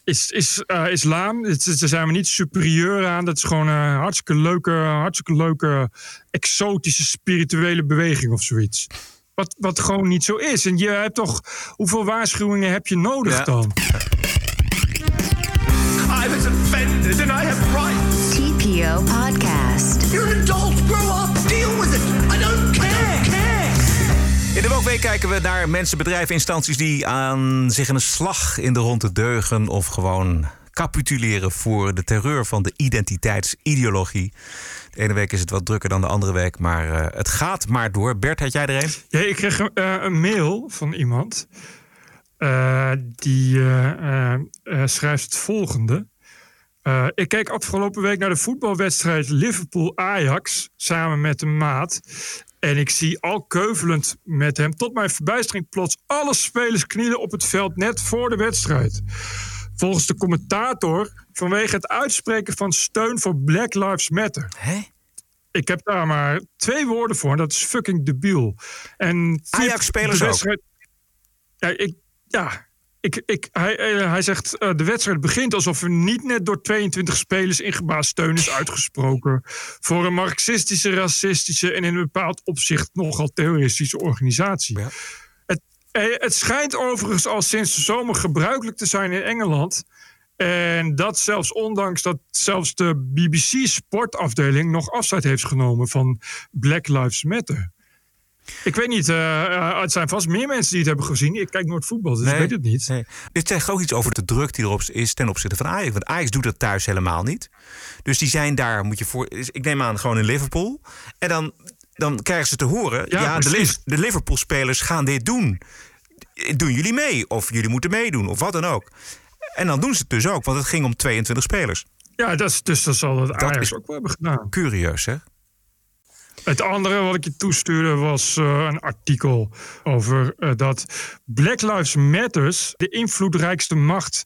is, is islam, is- daar zijn we niet superieur aan. Dat is gewoon een hartstikke leuke, hartstikke leuke, exotische spirituele beweging of zoiets. Wat, wat gewoon niet zo is. En je hebt toch, hoeveel waarschuwingen heb je nodig dan? I was offended and I have rights. TPO Podcast. You're an adult. Grow up. Deal with it. I don't care. care. In de Wookweek kijken we naar mensen, bedrijven, instanties die aan zich een slag in de ronde deugen of gewoon capituleren voor de terreur van de identiteitsideologie. De ene week is het wat drukker dan de andere week, maar eh, het gaat maar door. Bert, had jij er een? Ja, ik kreeg een, eh, een mail van iemand. eh, die schrijft het volgende. Ik keek afgelopen week naar de voetbalwedstrijd Liverpool-Ajax samen met een maat. En ik zie al keuvelend met hem tot mijn verbijstering plots alle spelers knielen op het veld net voor de wedstrijd. Volgens de commentator vanwege het uitspreken van steun voor Black Lives Matter. Hè? Ik heb daar maar twee woorden voor. en Dat is fucking debiel. En Ajax-spelers wedstrijd- Ja, ik, ja ik, ik, hij, eh, hij zegt eh, de wedstrijd begint alsof er niet net door 22 spelers ingebaasd steun is uitgesproken voor een marxistische, racistische en in een bepaald opzicht nogal terroristische organisatie. Eh, het schijnt overigens al sinds de zomer gebruikelijk te zijn in Engeland. En dat zelfs ondanks dat zelfs de BBC sportafdeling nog afscheid heeft genomen van Black Lives Matter. Ik weet niet, eh, eh, het zijn vast meer mensen die het hebben gezien. Ik kijk nooit voetbal, dus ik weet het niet. Nee. Dit zegt ook iets over de druk die erop is ten opzichte van Ajax. Want Ajax doet dat thuis helemaal niet. Dus die zijn daar, moet je voor. Ik neem aan, gewoon in Liverpool. En dan, dan krijgen ze te horen. Ja, Ja, de, de Liverpool-spelers gaan dit doen. Doen jullie mee? Of jullie moeten meedoen, of wat dan ook. En dan doen ze het dus ook, want het ging om 22 spelers. Ja, dat is, dus dat zal het Dat Ajax ook wel hebben gedaan. Curieus, hè? Het andere wat ik je toestuurde was eh, een artikel over eh, dat Black Lives Matters de invloedrijkste macht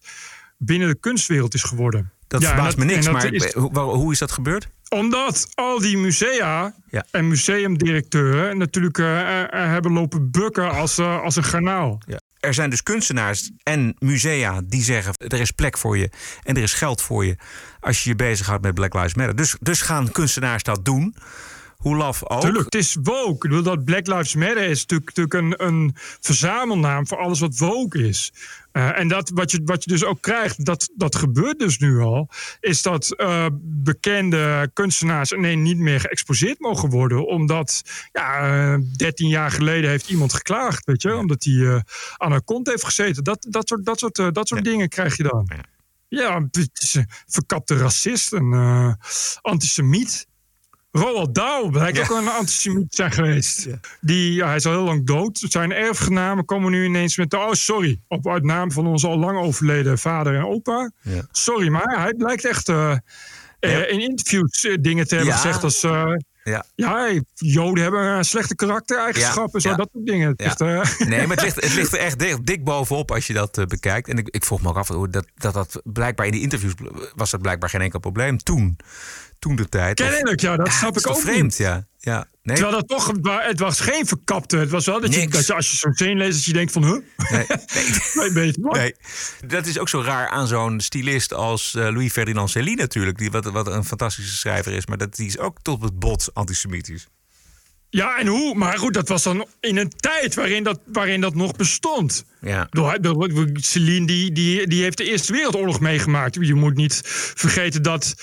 binnen de kunstwereld is geworden. Dat Ja, verbaast me niks, maar is- hoe, hoe is dat gebeurd? Omdat al die musea Ja. en museumdirecteuren natuurlijk eh, eh, hebben lopen bukken als, eh, als een garnaal. Ja. Er zijn dus kunstenaars en musea die zeggen: er is plek voor je en er is geld voor je als je je bezighoudt met Black Lives Matter. Dus, dus gaan kunstenaars dat doen. Hoe laf ook. Tuurlijk, het is woke. Ik bedoel, dat Black Lives Matter is natuurlijk, natuurlijk een, een verzamelnaam voor alles wat woke is. Eh, en dat, wat, je, wat je dus ook krijgt, dat, dat gebeurt dus nu al, is dat eh, bekende kunstenaars nee, niet meer geëxposeerd mogen worden. Omdat ja, eh, 13 jaar geleden heeft iemand geklaagd, weet je, omdat hij eh, aan een kont heeft gezeten. Dat, dat soort, dat soort, eh, dat soort dingen krijg je dan. Ja, een verkapte racist, een eh, antisemiet. Roald Dahl blijkt ook een antisemiet zijn geweest. Die, ja, hij is al heel lang dood. Zijn erfgenamen komen nu ineens met... Oh, sorry, op uit naam van onze al lang overleden vader en opa. Ja. Sorry, maar hij blijkt echt eh, eh, in interviews eh, dingen te hebben Ja. gezegd als... Ja. ja, Joden hebben een slechte karaktereigenschappen. Ja, Zo, ja. dat soort dingen. Ja. echt, Nee, maar het ligt, het ligt er echt dik, dik bovenop als je dat bekijkt. En ik, ik vroeg me ook af, hoe dat, dat dat blijkbaar in die interviews was dat blijkbaar geen enkel probleem. Toen, toen de tijd. Kennelijk, ja, dat snap ik ook vreemd, niet. ja. ja. Nee, Terwijl dat toch, het was geen verkapte. Het was wel dat je, Niks. dat je als je zo'n zin leest, dat je denkt van, huh? nee, wat? nee. Dat is ook zo raar aan zo'n stylist als eh, Louis Ferdinand Céline natuurlijk. Die, wat, wat een fantastische schrijver is. Maar dat, die is ook tot het bot antisemitisch. Ja, en hoe? Maar goed, dat was dan in een tijd waarin dat, waarin dat nog bestond. Ja. Door- door- Celine die, die, die heeft de Eerste Wereldoorlog meegemaakt. Je moet niet vergeten dat.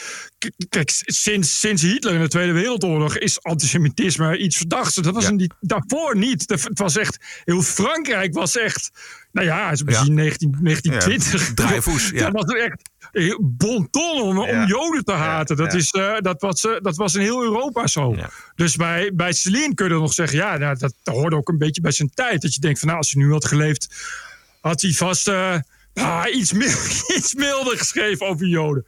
Kijk, sinds, sinds Hitler in de Tweede Wereldoorlog is antisemitisme iets verdachts. Dat was Ja. een, daarvoor niet. Dat- Het was echt. Heel Frankrijk was echt. Nou ja, het is Ja. misschien 19, 1920. Ja, ja. Dat was echt eh, bon ton om, om. Joden te haten. Dat, is, eh, dat, was, eh, dat was in heel Europa zo. Dus bij, bij Celine kun je nog zeggen... ja, nou, dat, hoorde ook een beetje bij zijn tijd. Dat je denkt van, nou, als hij nu had geleefd... had hij vast ah, iets, mil- iets milder geschreven over Joden.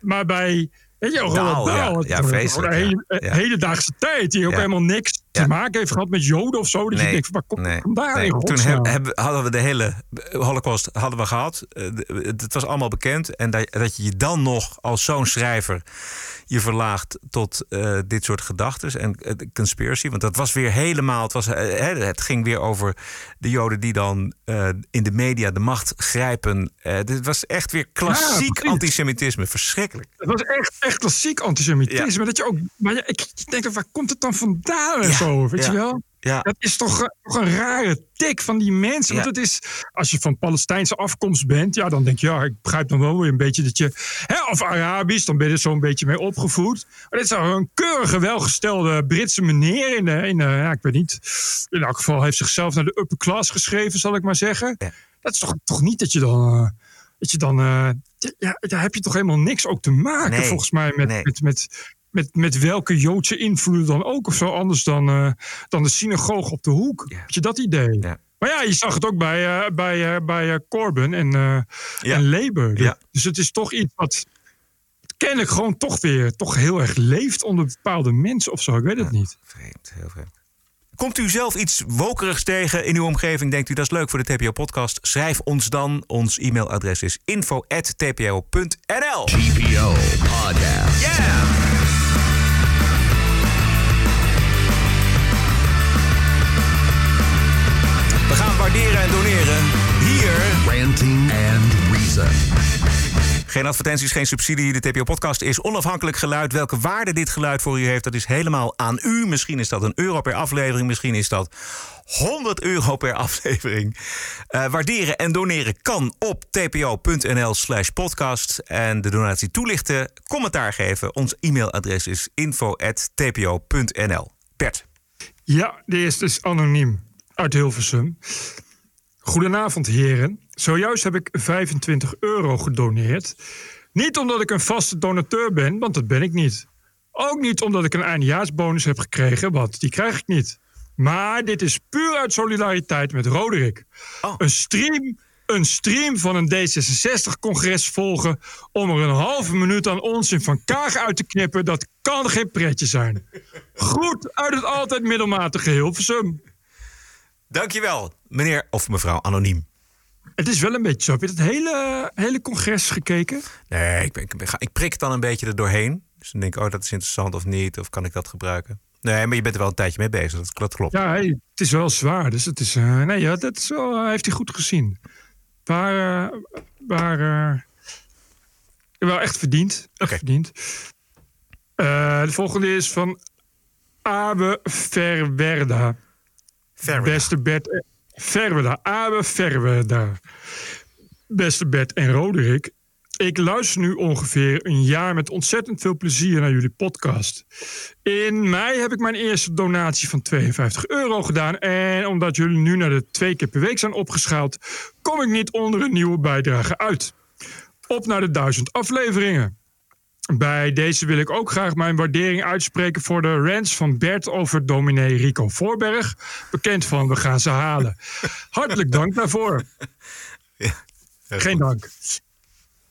Maar bij... Weet je, Dahl, ja. Vreselijk, een hele- Ja. hedendaagse tijd... die ook helemaal niks te maken heeft gehad met Joden of zo. Dat je denkt, van, waar komt nee, nee. in Toen heb- hadden we de hele Holocaust hadden we gehad. Eh, Het was allemaal bekend. En dat, dat je je dan nog als zo'n schrijver je verlaagt tot eh, dit soort gedachten en eh, conspiracy. Want dat was weer helemaal. Het, was, eh, het ging weer over de Joden die dan eh, in de media de macht grijpen. Eh, dit was echt weer klassiek antisemitisme. Verschrikkelijk. Het was echt, echt klassiek antisemitisme. Dat je ook, maar ja, ik denk, waar komt het dan vandaan en Ja, zo? Weet je wel? ja. Dat is toch, eh, toch een rare tik van die mensen. Want het is, als je van Palestijnse afkomst bent, ja, dan denk je, ja, ik begrijp dan wel weer een beetje dat je, hè, of Arabisch, dan ben je er zo'n beetje mee opgevoed. Maar dit is een keurige, welgestelde Britse meneer in de, in de, ja, ik weet niet, in elk geval heeft zichzelf naar de upper class geschreven, zal ik maar zeggen. Dat is toch, toch niet dat je dan, eh, dat je dan, eh, ja, daar heb je toch helemaal niks ook te maken, Nee, volgens mij, met, nee. met, met, met, met welke Joodse invloeden dan ook of zo, anders dan, eh, dan de synagoge op de hoek. Heb je dat idee? Maar ja, je zag het ook bij, eh, bij, eh, bij Corbyn en, en Labour. Ja. Dus het is toch iets wat kennelijk gewoon toch weer toch heel erg leeft onder bepaalde mensen of zo. Ik weet het niet. Vreemd, heel vreemd. Komt u zelf iets wokerigs tegen in uw omgeving? Denkt u dat is leuk voor de TPO-podcast? Schrijf ons dan. Ons e-mailadres is info.tpo.nl. TPO Podcast. Yeah! Waarderen en doneren. Hier. Ranting and Reason. Geen advertenties, geen subsidie. De TPO-podcast is onafhankelijk geluid. Welke waarde dit geluid voor u heeft, dat is helemaal aan u. Misschien is dat een euro per aflevering. Misschien is dat 100 euro per aflevering. Eh, waarderen en doneren kan op tpo.nl slash podcast. En de donatie toelichten, commentaar geven. Ons e-mailadres is info.tpo.nl. Bert. Ja, de eerste is anoniem uit Hilversum. Goedenavond, heren. Zojuist heb ik 25 euro gedoneerd. Niet omdat ik een vaste donateur ben, want dat ben ik niet. Ook niet omdat ik een eindejaarsbonus heb gekregen, want die krijg ik niet. Maar dit is puur uit solidariteit met Roderick. Een stream, een stream van een D66-congres volgen om er een halve minuut aan onzin van Kaag uit te knippen, dat kan geen pretje zijn. Goed uit het altijd middelmatige Hilversum. Dankjewel, meneer of mevrouw Anoniem. Het is wel een beetje zo. Heb je het hele, hele congres gekeken? Nee, ik, ben, ik, ik prik dan een beetje er doorheen. Dus dan denk ik, oh, dat is interessant of niet. Of kan ik dat gebruiken? Nee, maar je bent er wel een tijdje mee bezig. Dat, dat klopt. Ja, hey, het is wel zwaar. Dus het is. eh, nee, ja, dat is wel, eh, heeft hij goed gezien. Waar. waar eh, wel echt verdiend. Echt verdiend. Eh, de volgende is van Abe Verwerda. Beste Bert. Verwerda. Abe Verwerda. Beste Bert en Roderick. Ik luister nu ongeveer een jaar met ontzettend veel plezier naar jullie podcast. In mei heb ik mijn eerste donatie van 52 euro gedaan. En omdat jullie nu naar de twee keer per week zijn opgeschaald, kom ik niet onder een nieuwe bijdrage uit. Op naar de duizend afleveringen. Bij deze wil ik ook graag mijn waardering uitspreken voor de rants van Bert over dominee Rico Voorberg. Bekend van We gaan ze halen. Hartelijk dank daarvoor. Geen dank.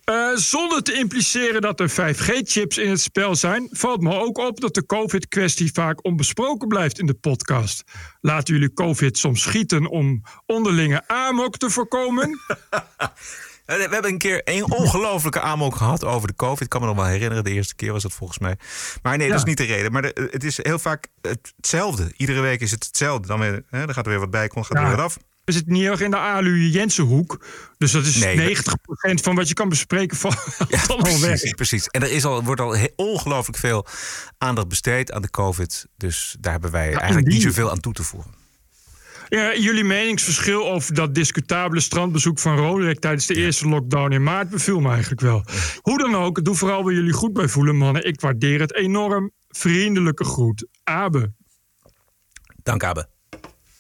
Eh, zonder te impliceren dat er 5G-chips in het spel zijn, valt me ook op dat de COVID-kwestie vaak onbesproken blijft in de podcast. Laten jullie COVID soms schieten om onderlinge amok te voorkomen? Eh, We hebben een keer een ongelofelijke amok gehad over de COVID. Ik kan me nog wel herinneren, de eerste keer was dat volgens mij. Maar nee, dat is Ja. niet de reden. Maar de- het is heel vaak hetzelfde. Iedere week is het hetzelfde. Dan, weer, hè, dan gaat er weer wat bij, komt, gaat er Ja. weer wat af. We zitten niet erg in de Alu Jensenhoek. Dus dat is Nee, 90% van wat je kan bespreken van allemaal weg. Precies, precies. En er is al, wordt al ongelooflijk veel aandacht besteed aan de COVID. Dus daar hebben wij eigenlijk niet zoveel aan toe te voegen. Ja, jullie meningsverschil over dat discutabele strandbezoek van Roderick tijdens de eerste lockdown in maart beviel me eigenlijk wel. Hoe dan ook, doe vooral waar jullie goed bij voelen, mannen. Ik waardeer het enorm. Vriendelijke groet. Abe. Dank, Abe.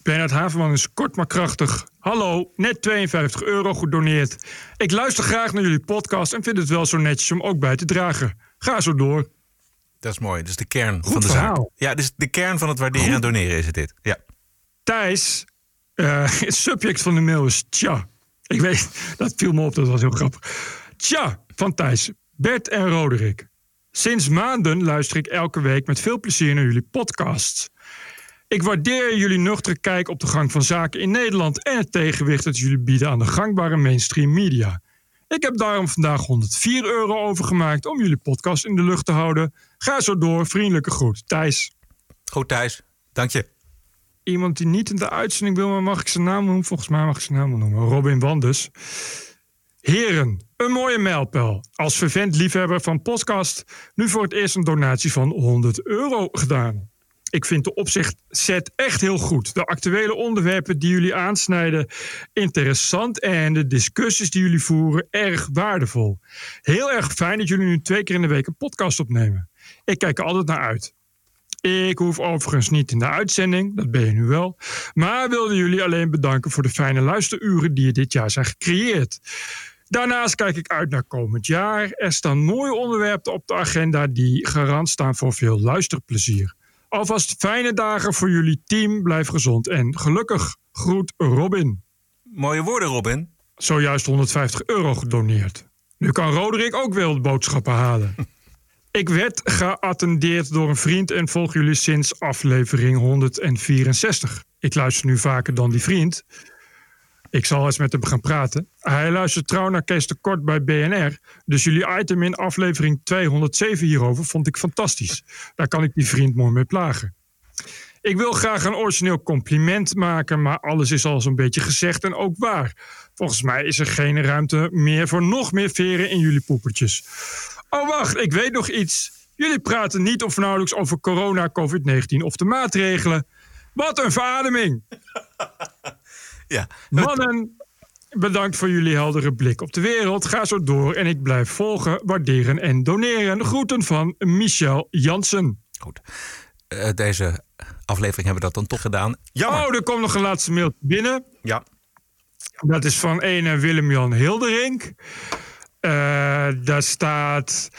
Bernard Haverman is kort maar krachtig. Hallo, net 52 euro gedoneerd. Ik luister graag naar jullie podcast en vind het wel zo netjes om ook bij te dragen. Ga zo door. Dat is mooi. Dat is de kern Goed van de zaak. Ja, dus de kern van het waarderen en doneren is het dit. Ja. Thijs, eh, het subject van de mail is tja. Ik weet, dat viel me op, dat was heel grappig. Tja, van Thijs, Bert en Roderick. Sinds maanden luister ik elke week met veel plezier naar jullie podcasts. Ik waardeer jullie nuchtere kijk op de gang van zaken in Nederland en het tegenwicht dat jullie bieden aan de gangbare mainstream media. Ik heb daarom vandaag 104 euro overgemaakt om jullie podcast in de lucht te houden. Ga zo door, vriendelijke groet, Thijs. Goed Thijs, dank je. Iemand die niet in de uitzending wil, maar mag ik zijn naam noemen? Volgens mij mag ik zijn naam noemen. Robin Wanders. Heren, een mooie mijlpaal. Als vervent liefhebber van podcast, nu voor het eerst een donatie van 100 euro gedaan. Ik vind de opzichtset echt heel goed. De actuele onderwerpen die jullie aansnijden interessant en de discussies die jullie voeren erg waardevol. Heel erg fijn dat jullie nu twee keer in de week een podcast opnemen. Ik kijk er altijd naar uit. Ik hoef overigens niet in de uitzending, dat ben je nu wel. Maar wilde jullie alleen bedanken voor de fijne luisteruren die dit jaar zijn gecreëerd. Daarnaast kijk ik uit naar komend jaar. Er staan mooie onderwerpen op de agenda die garant staan voor veel luisterplezier. Alvast fijne dagen voor jullie team. Blijf gezond en gelukkig. Groet Robin. Mooie woorden, Robin. Zojuist 150 euro gedoneerd. Nu kan Roderick ook wel boodschappen halen. Ik werd geattendeerd door een vriend en volg jullie sinds aflevering 164. Ik luister nu vaker dan die vriend. Ik zal eens met hem gaan praten. Hij luistert trouw naar Kees de Kort bij BNR. Dus jullie item in aflevering 207 hierover vond ik fantastisch. Daar kan ik die vriend mooi mee plagen. Ik wil graag een origineel compliment maken, maar alles is al zo'n beetje gezegd en ook waar. Volgens mij is er geen ruimte meer voor nog meer veren in jullie poepertjes. Oh, wacht, ik weet nog iets. Jullie praten niet of nauwelijks over corona, COVID-19 of de maatregelen. Wat een verademing! Ja. Mannen, bedankt voor jullie heldere blik op de wereld. Ga zo door en ik blijf volgen, waarderen en doneren. Groeten van Michel Jansen. Goed. Eh, deze aflevering hebben we dat dan toch gedaan. Jammer. Oh, er komt nog een laatste mail binnen. Ja. Dat is van ene Willem-Jan Hilderink. Eh, daar staat...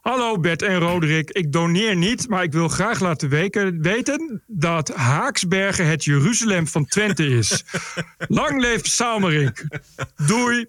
Hallo Bert en Roderick, ik doneer niet, maar ik wil graag laten weken- weten dat Haaksbergen het Jeruzalem van Twente is. Lang leeft Salmerink. Doei.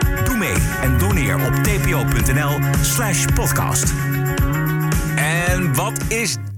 Doe mee en doneer op tpo.nl slash podcast. En wat is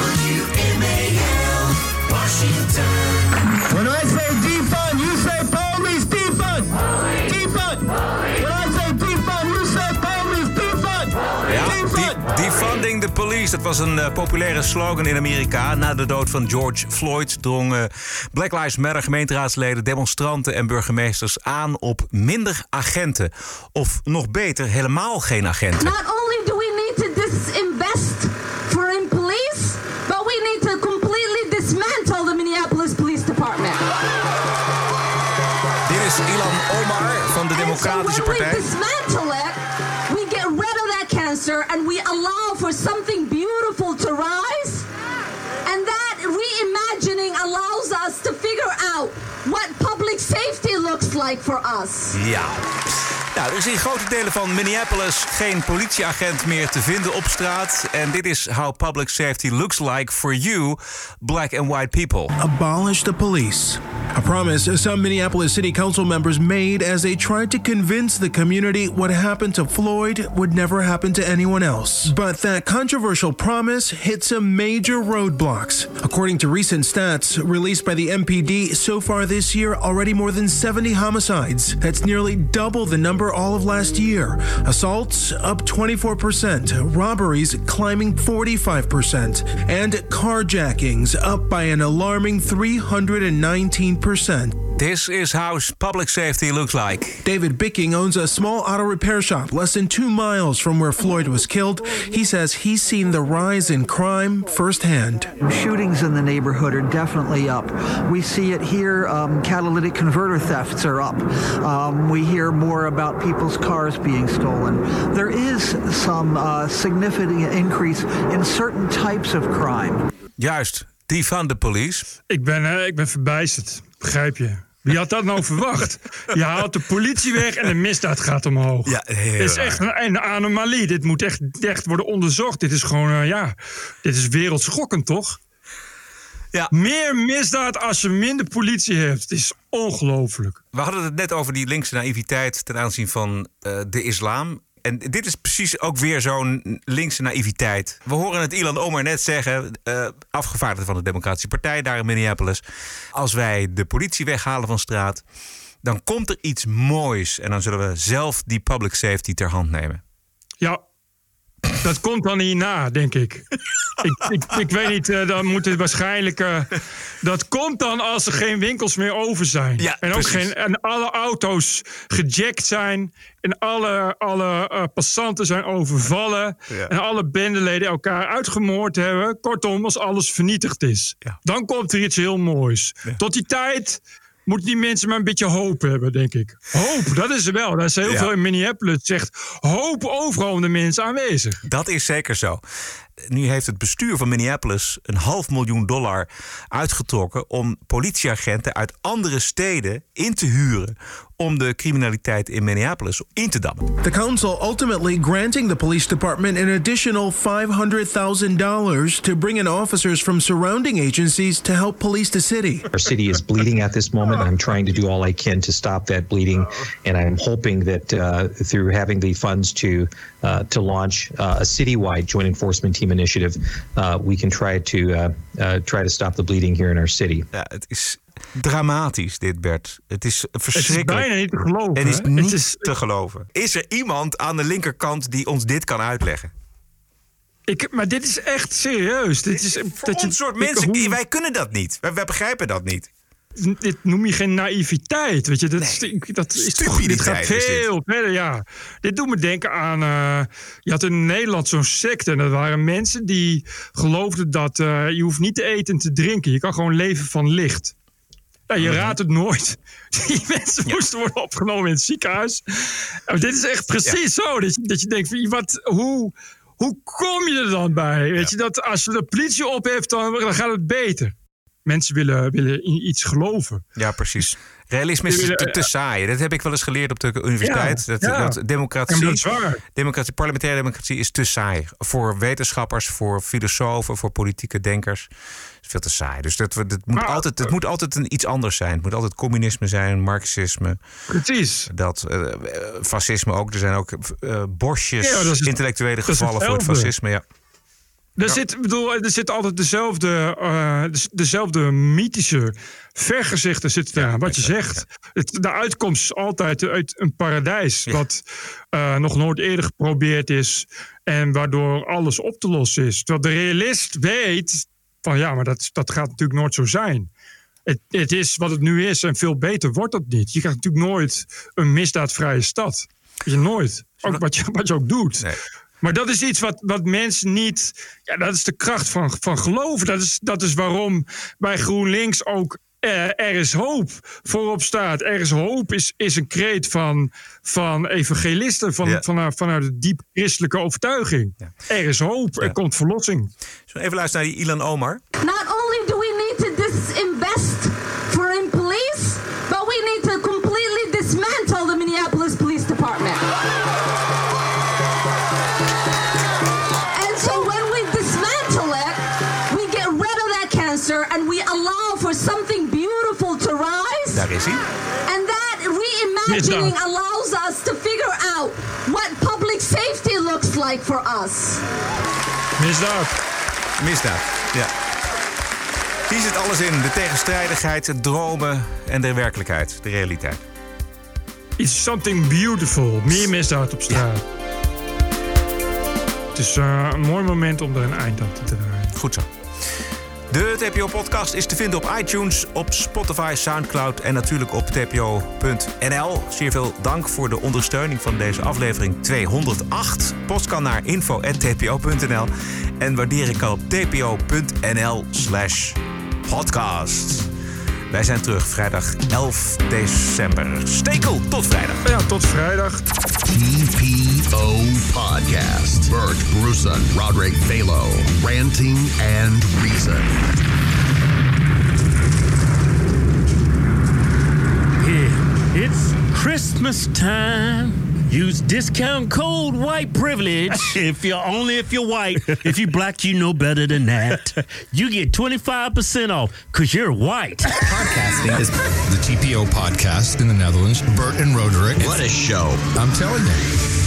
WMAL, Washington. When I say defund, you say police defund. Defund. When I say defund, you say police defund. Ja, Defund. de- defunding the police. Dat was een eh, populaire slogan in Amerika. Na de dood van George Floyd drongen Black Lives Matter gemeenteraadsleden, demonstranten en burgemeesters aan op minder agenten. Of nog beter, helemaal geen agenten. Not only do is Ilan Omar van de Democratische Partij. we dismantle it, we get rid of that cancer and we allow for something beautiful to rise. And that reimagining allows us to figure out what public safety looks like for us. Ja. Nou, er is in grote delen van Minneapolis geen politieagent meer te vinden op straat. En dit is how public safety looks like for you, black and white people. Abolish the police. A promise some Minneapolis City Council members made as they tried to convince the community what happened to Floyd would never happen to anyone else. But that controversial promise hit some major roadblocks. According to recent stats released by the MPD, so far this year, already more than 70 homicides. That's nearly double the number all of last year. Assaults up 24%, robberies climbing 45%, and carjackings up by an alarming 319%. This is how public safety looks like. David Bicking owns a small auto repair shop less than two miles from where Floyd was killed. He says he's seen the rise in crime firsthand. Shootings in the neighborhood are definitely up. We see it here. Um, catalytic converter thefts are up. Um, we hear more about people's cars being stolen. There is some uh, significant increase in certain types of crime. Juist, die van de police. Ik ben, eh, ik ben verbijsterd, begrijp je? Wie had dat nou verwacht? Je haalt de politie weg en de misdaad gaat omhoog. Ja, Dit is echt een, een anomalie. Dit moet echt, echt worden onderzocht. Dit is gewoon, eh, ja, dit is wereldschokkend, toch? Ja. Meer misdaad als je minder politie hebt. Het is ongelooflijk. We hadden het net over die linkse naïviteit ten aanzien van eh, de islam. En dit is precies ook weer zo'n linkse naïviteit. We horen het Ilan Omar net zeggen, eh afgevaardigde van de Democratische Partij daar in Minneapolis. Als wij de politie weghalen van straat, dan komt er iets moois. En dan zullen we zelf die public safety ter hand nemen. Ja, dat komt dan hierna, denk ik. ik, ik, ik weet niet, eh, dan moet het waarschijnlijk... eh, dat komt dan als er geen winkels meer over zijn. Ja, en, ook precies. geen, en alle auto's gejackt zijn. En alle, alle eh, passanten zijn overvallen. Ja. En alle bendeleden elkaar uitgemoord hebben. Kortom, als alles vernietigd is. Dan komt er iets heel moois. Tot die tijd moeten die mensen maar een beetje hoop hebben, denk ik. Hoop, dat is er wel. Dat is heel Ja. veel in Minneapolis. Zegt hoop overal om de mensen aanwezig. Dat is zeker zo. Nu heeft het bestuur van Minneapolis een half miljoen dollar uitgetrokken om politieagenten uit andere steden in te huren om de criminaliteit in Minneapolis in te dammen. The council ultimately granting the police department an additional $500,000 to bring in officers from surrounding agencies to help police the city. Our city is bleeding at this moment. I'm trying to do all I can to stop that bleeding, and I'm hoping that uh, through having the funds to uh, to launch uh, a citywide joint enforcement team initiative, uh, we can try to uh, uh, try to stop the bleeding here in our city. Ja, het is dramatisch dit, Bert. Het is verschrikkelijk. bijna niet te geloven, Het is niet Het is- te geloven. Is er iemand aan de linkerkant die ons dit kan uitleggen? Ik, maar dit is echt serieus. Dit is, Voor dat je, ons soort mensen, hoe- wij kunnen dat niet. Wij, wij begrijpen dat niet. dit noem je geen naïviteit. Weet je, dat, is, dat is toch, dit gaat is veel verder. Ja. Dit doet me denken aan. eh, je had in Nederland zo'n secte. En dat waren mensen die geloofden dat eh, je hoeft niet te eten en te drinken. Je kan gewoon leven van licht. Nou, je raadt het nooit. Die mensen moesten worden opgenomen in het ziekenhuis. Nou, dit is echt precies zo. Dat je, dat je denkt, van, wat, hoe, hoe kom je er dan bij? Weet je, dat als je de politie op heeft, dan, dan gaat het beter. Mensen willen, willen in iets geloven. Ja, precies. Realisme is te, te saai. Dat heb ik wel eens geleerd op de universiteit. Ja, dat, ja. dat democratie, dat democratie, parlementaire democratie is te saai. Voor wetenschappers, voor filosofen, voor politieke denkers. Veel te saai. Dus dat, dat moet, Maar- altijd, het moet altijd een, iets anders zijn. Het moet altijd communisme zijn, marxisme. Precies. Dat, eh, eh, fascisme ook. Er zijn ook eh, bosjes Ja, is- intellectuele gevallen voor het fascisme. Ja. Er, Ja. zit, bedoel, er zit altijd dezelfde, eh, des- dezelfde mythische vergezichten eraan. Wat je zegt. Het, de uitkomst is altijd uit een paradijs. Wat eh, nog nooit eerder geprobeerd is. En waardoor alles op te lossen is. Terwijl de realist weet van ja, maar dat, dat gaat natuurlijk nooit zo zijn. Het, het is wat het nu is en veel beter wordt dat niet. Je krijgt natuurlijk nooit een misdaadvrije stad. Je nooit. Ook wat, je, wat je ook doet. Maar dat is iets wat, wat mensen niet. Ja, dat is de kracht van, van geloven. Dat is, dat is waarom bij GroenLinks ook. Eh, er is hoop voorop staat. Er is hoop is, is een kreet van, van evangelisten. Van, Ja. vanuit, vanuit de diep christelijke overtuiging. Er is hoop, er komt verlossing. Even luisteren naar die Ilan Omar? Not only do we reimagining Misdaad. allows us to figure out what public safety looks like for us. Misdaad. Misdaad, ja. Hier zit alles in. De tegenstrijdigheid, het dromen en de werkelijkheid, de realiteit. It's something beautiful. Meer misdaad op straat. Het is eh, een mooi moment om er een eind aan te draaien. Goed zo. De TPO-podcast is te vinden op iTunes, op Spotify, Soundcloud en natuurlijk op tpo.nl. Zeer veel dank voor de ondersteuning van deze aflevering 208. Post kan naar info.tpo.nl en waarderen kan op tpo.nl slash podcast. Wij zijn terug vrijdag 11 december. Stekel, tot vrijdag. Ja, tot vrijdag. TPO Podcast. Bert Bruson, Roderick Balo, Ranting and Reason. Yeah, it's Christmas time. Use discount code white privilege. if you're only if you're white. if you black, you know better than that. you get 25% off because you're white. Podcasting is the TPO podcast in the Netherlands. Bert and Roderick. What a show. I'm telling you.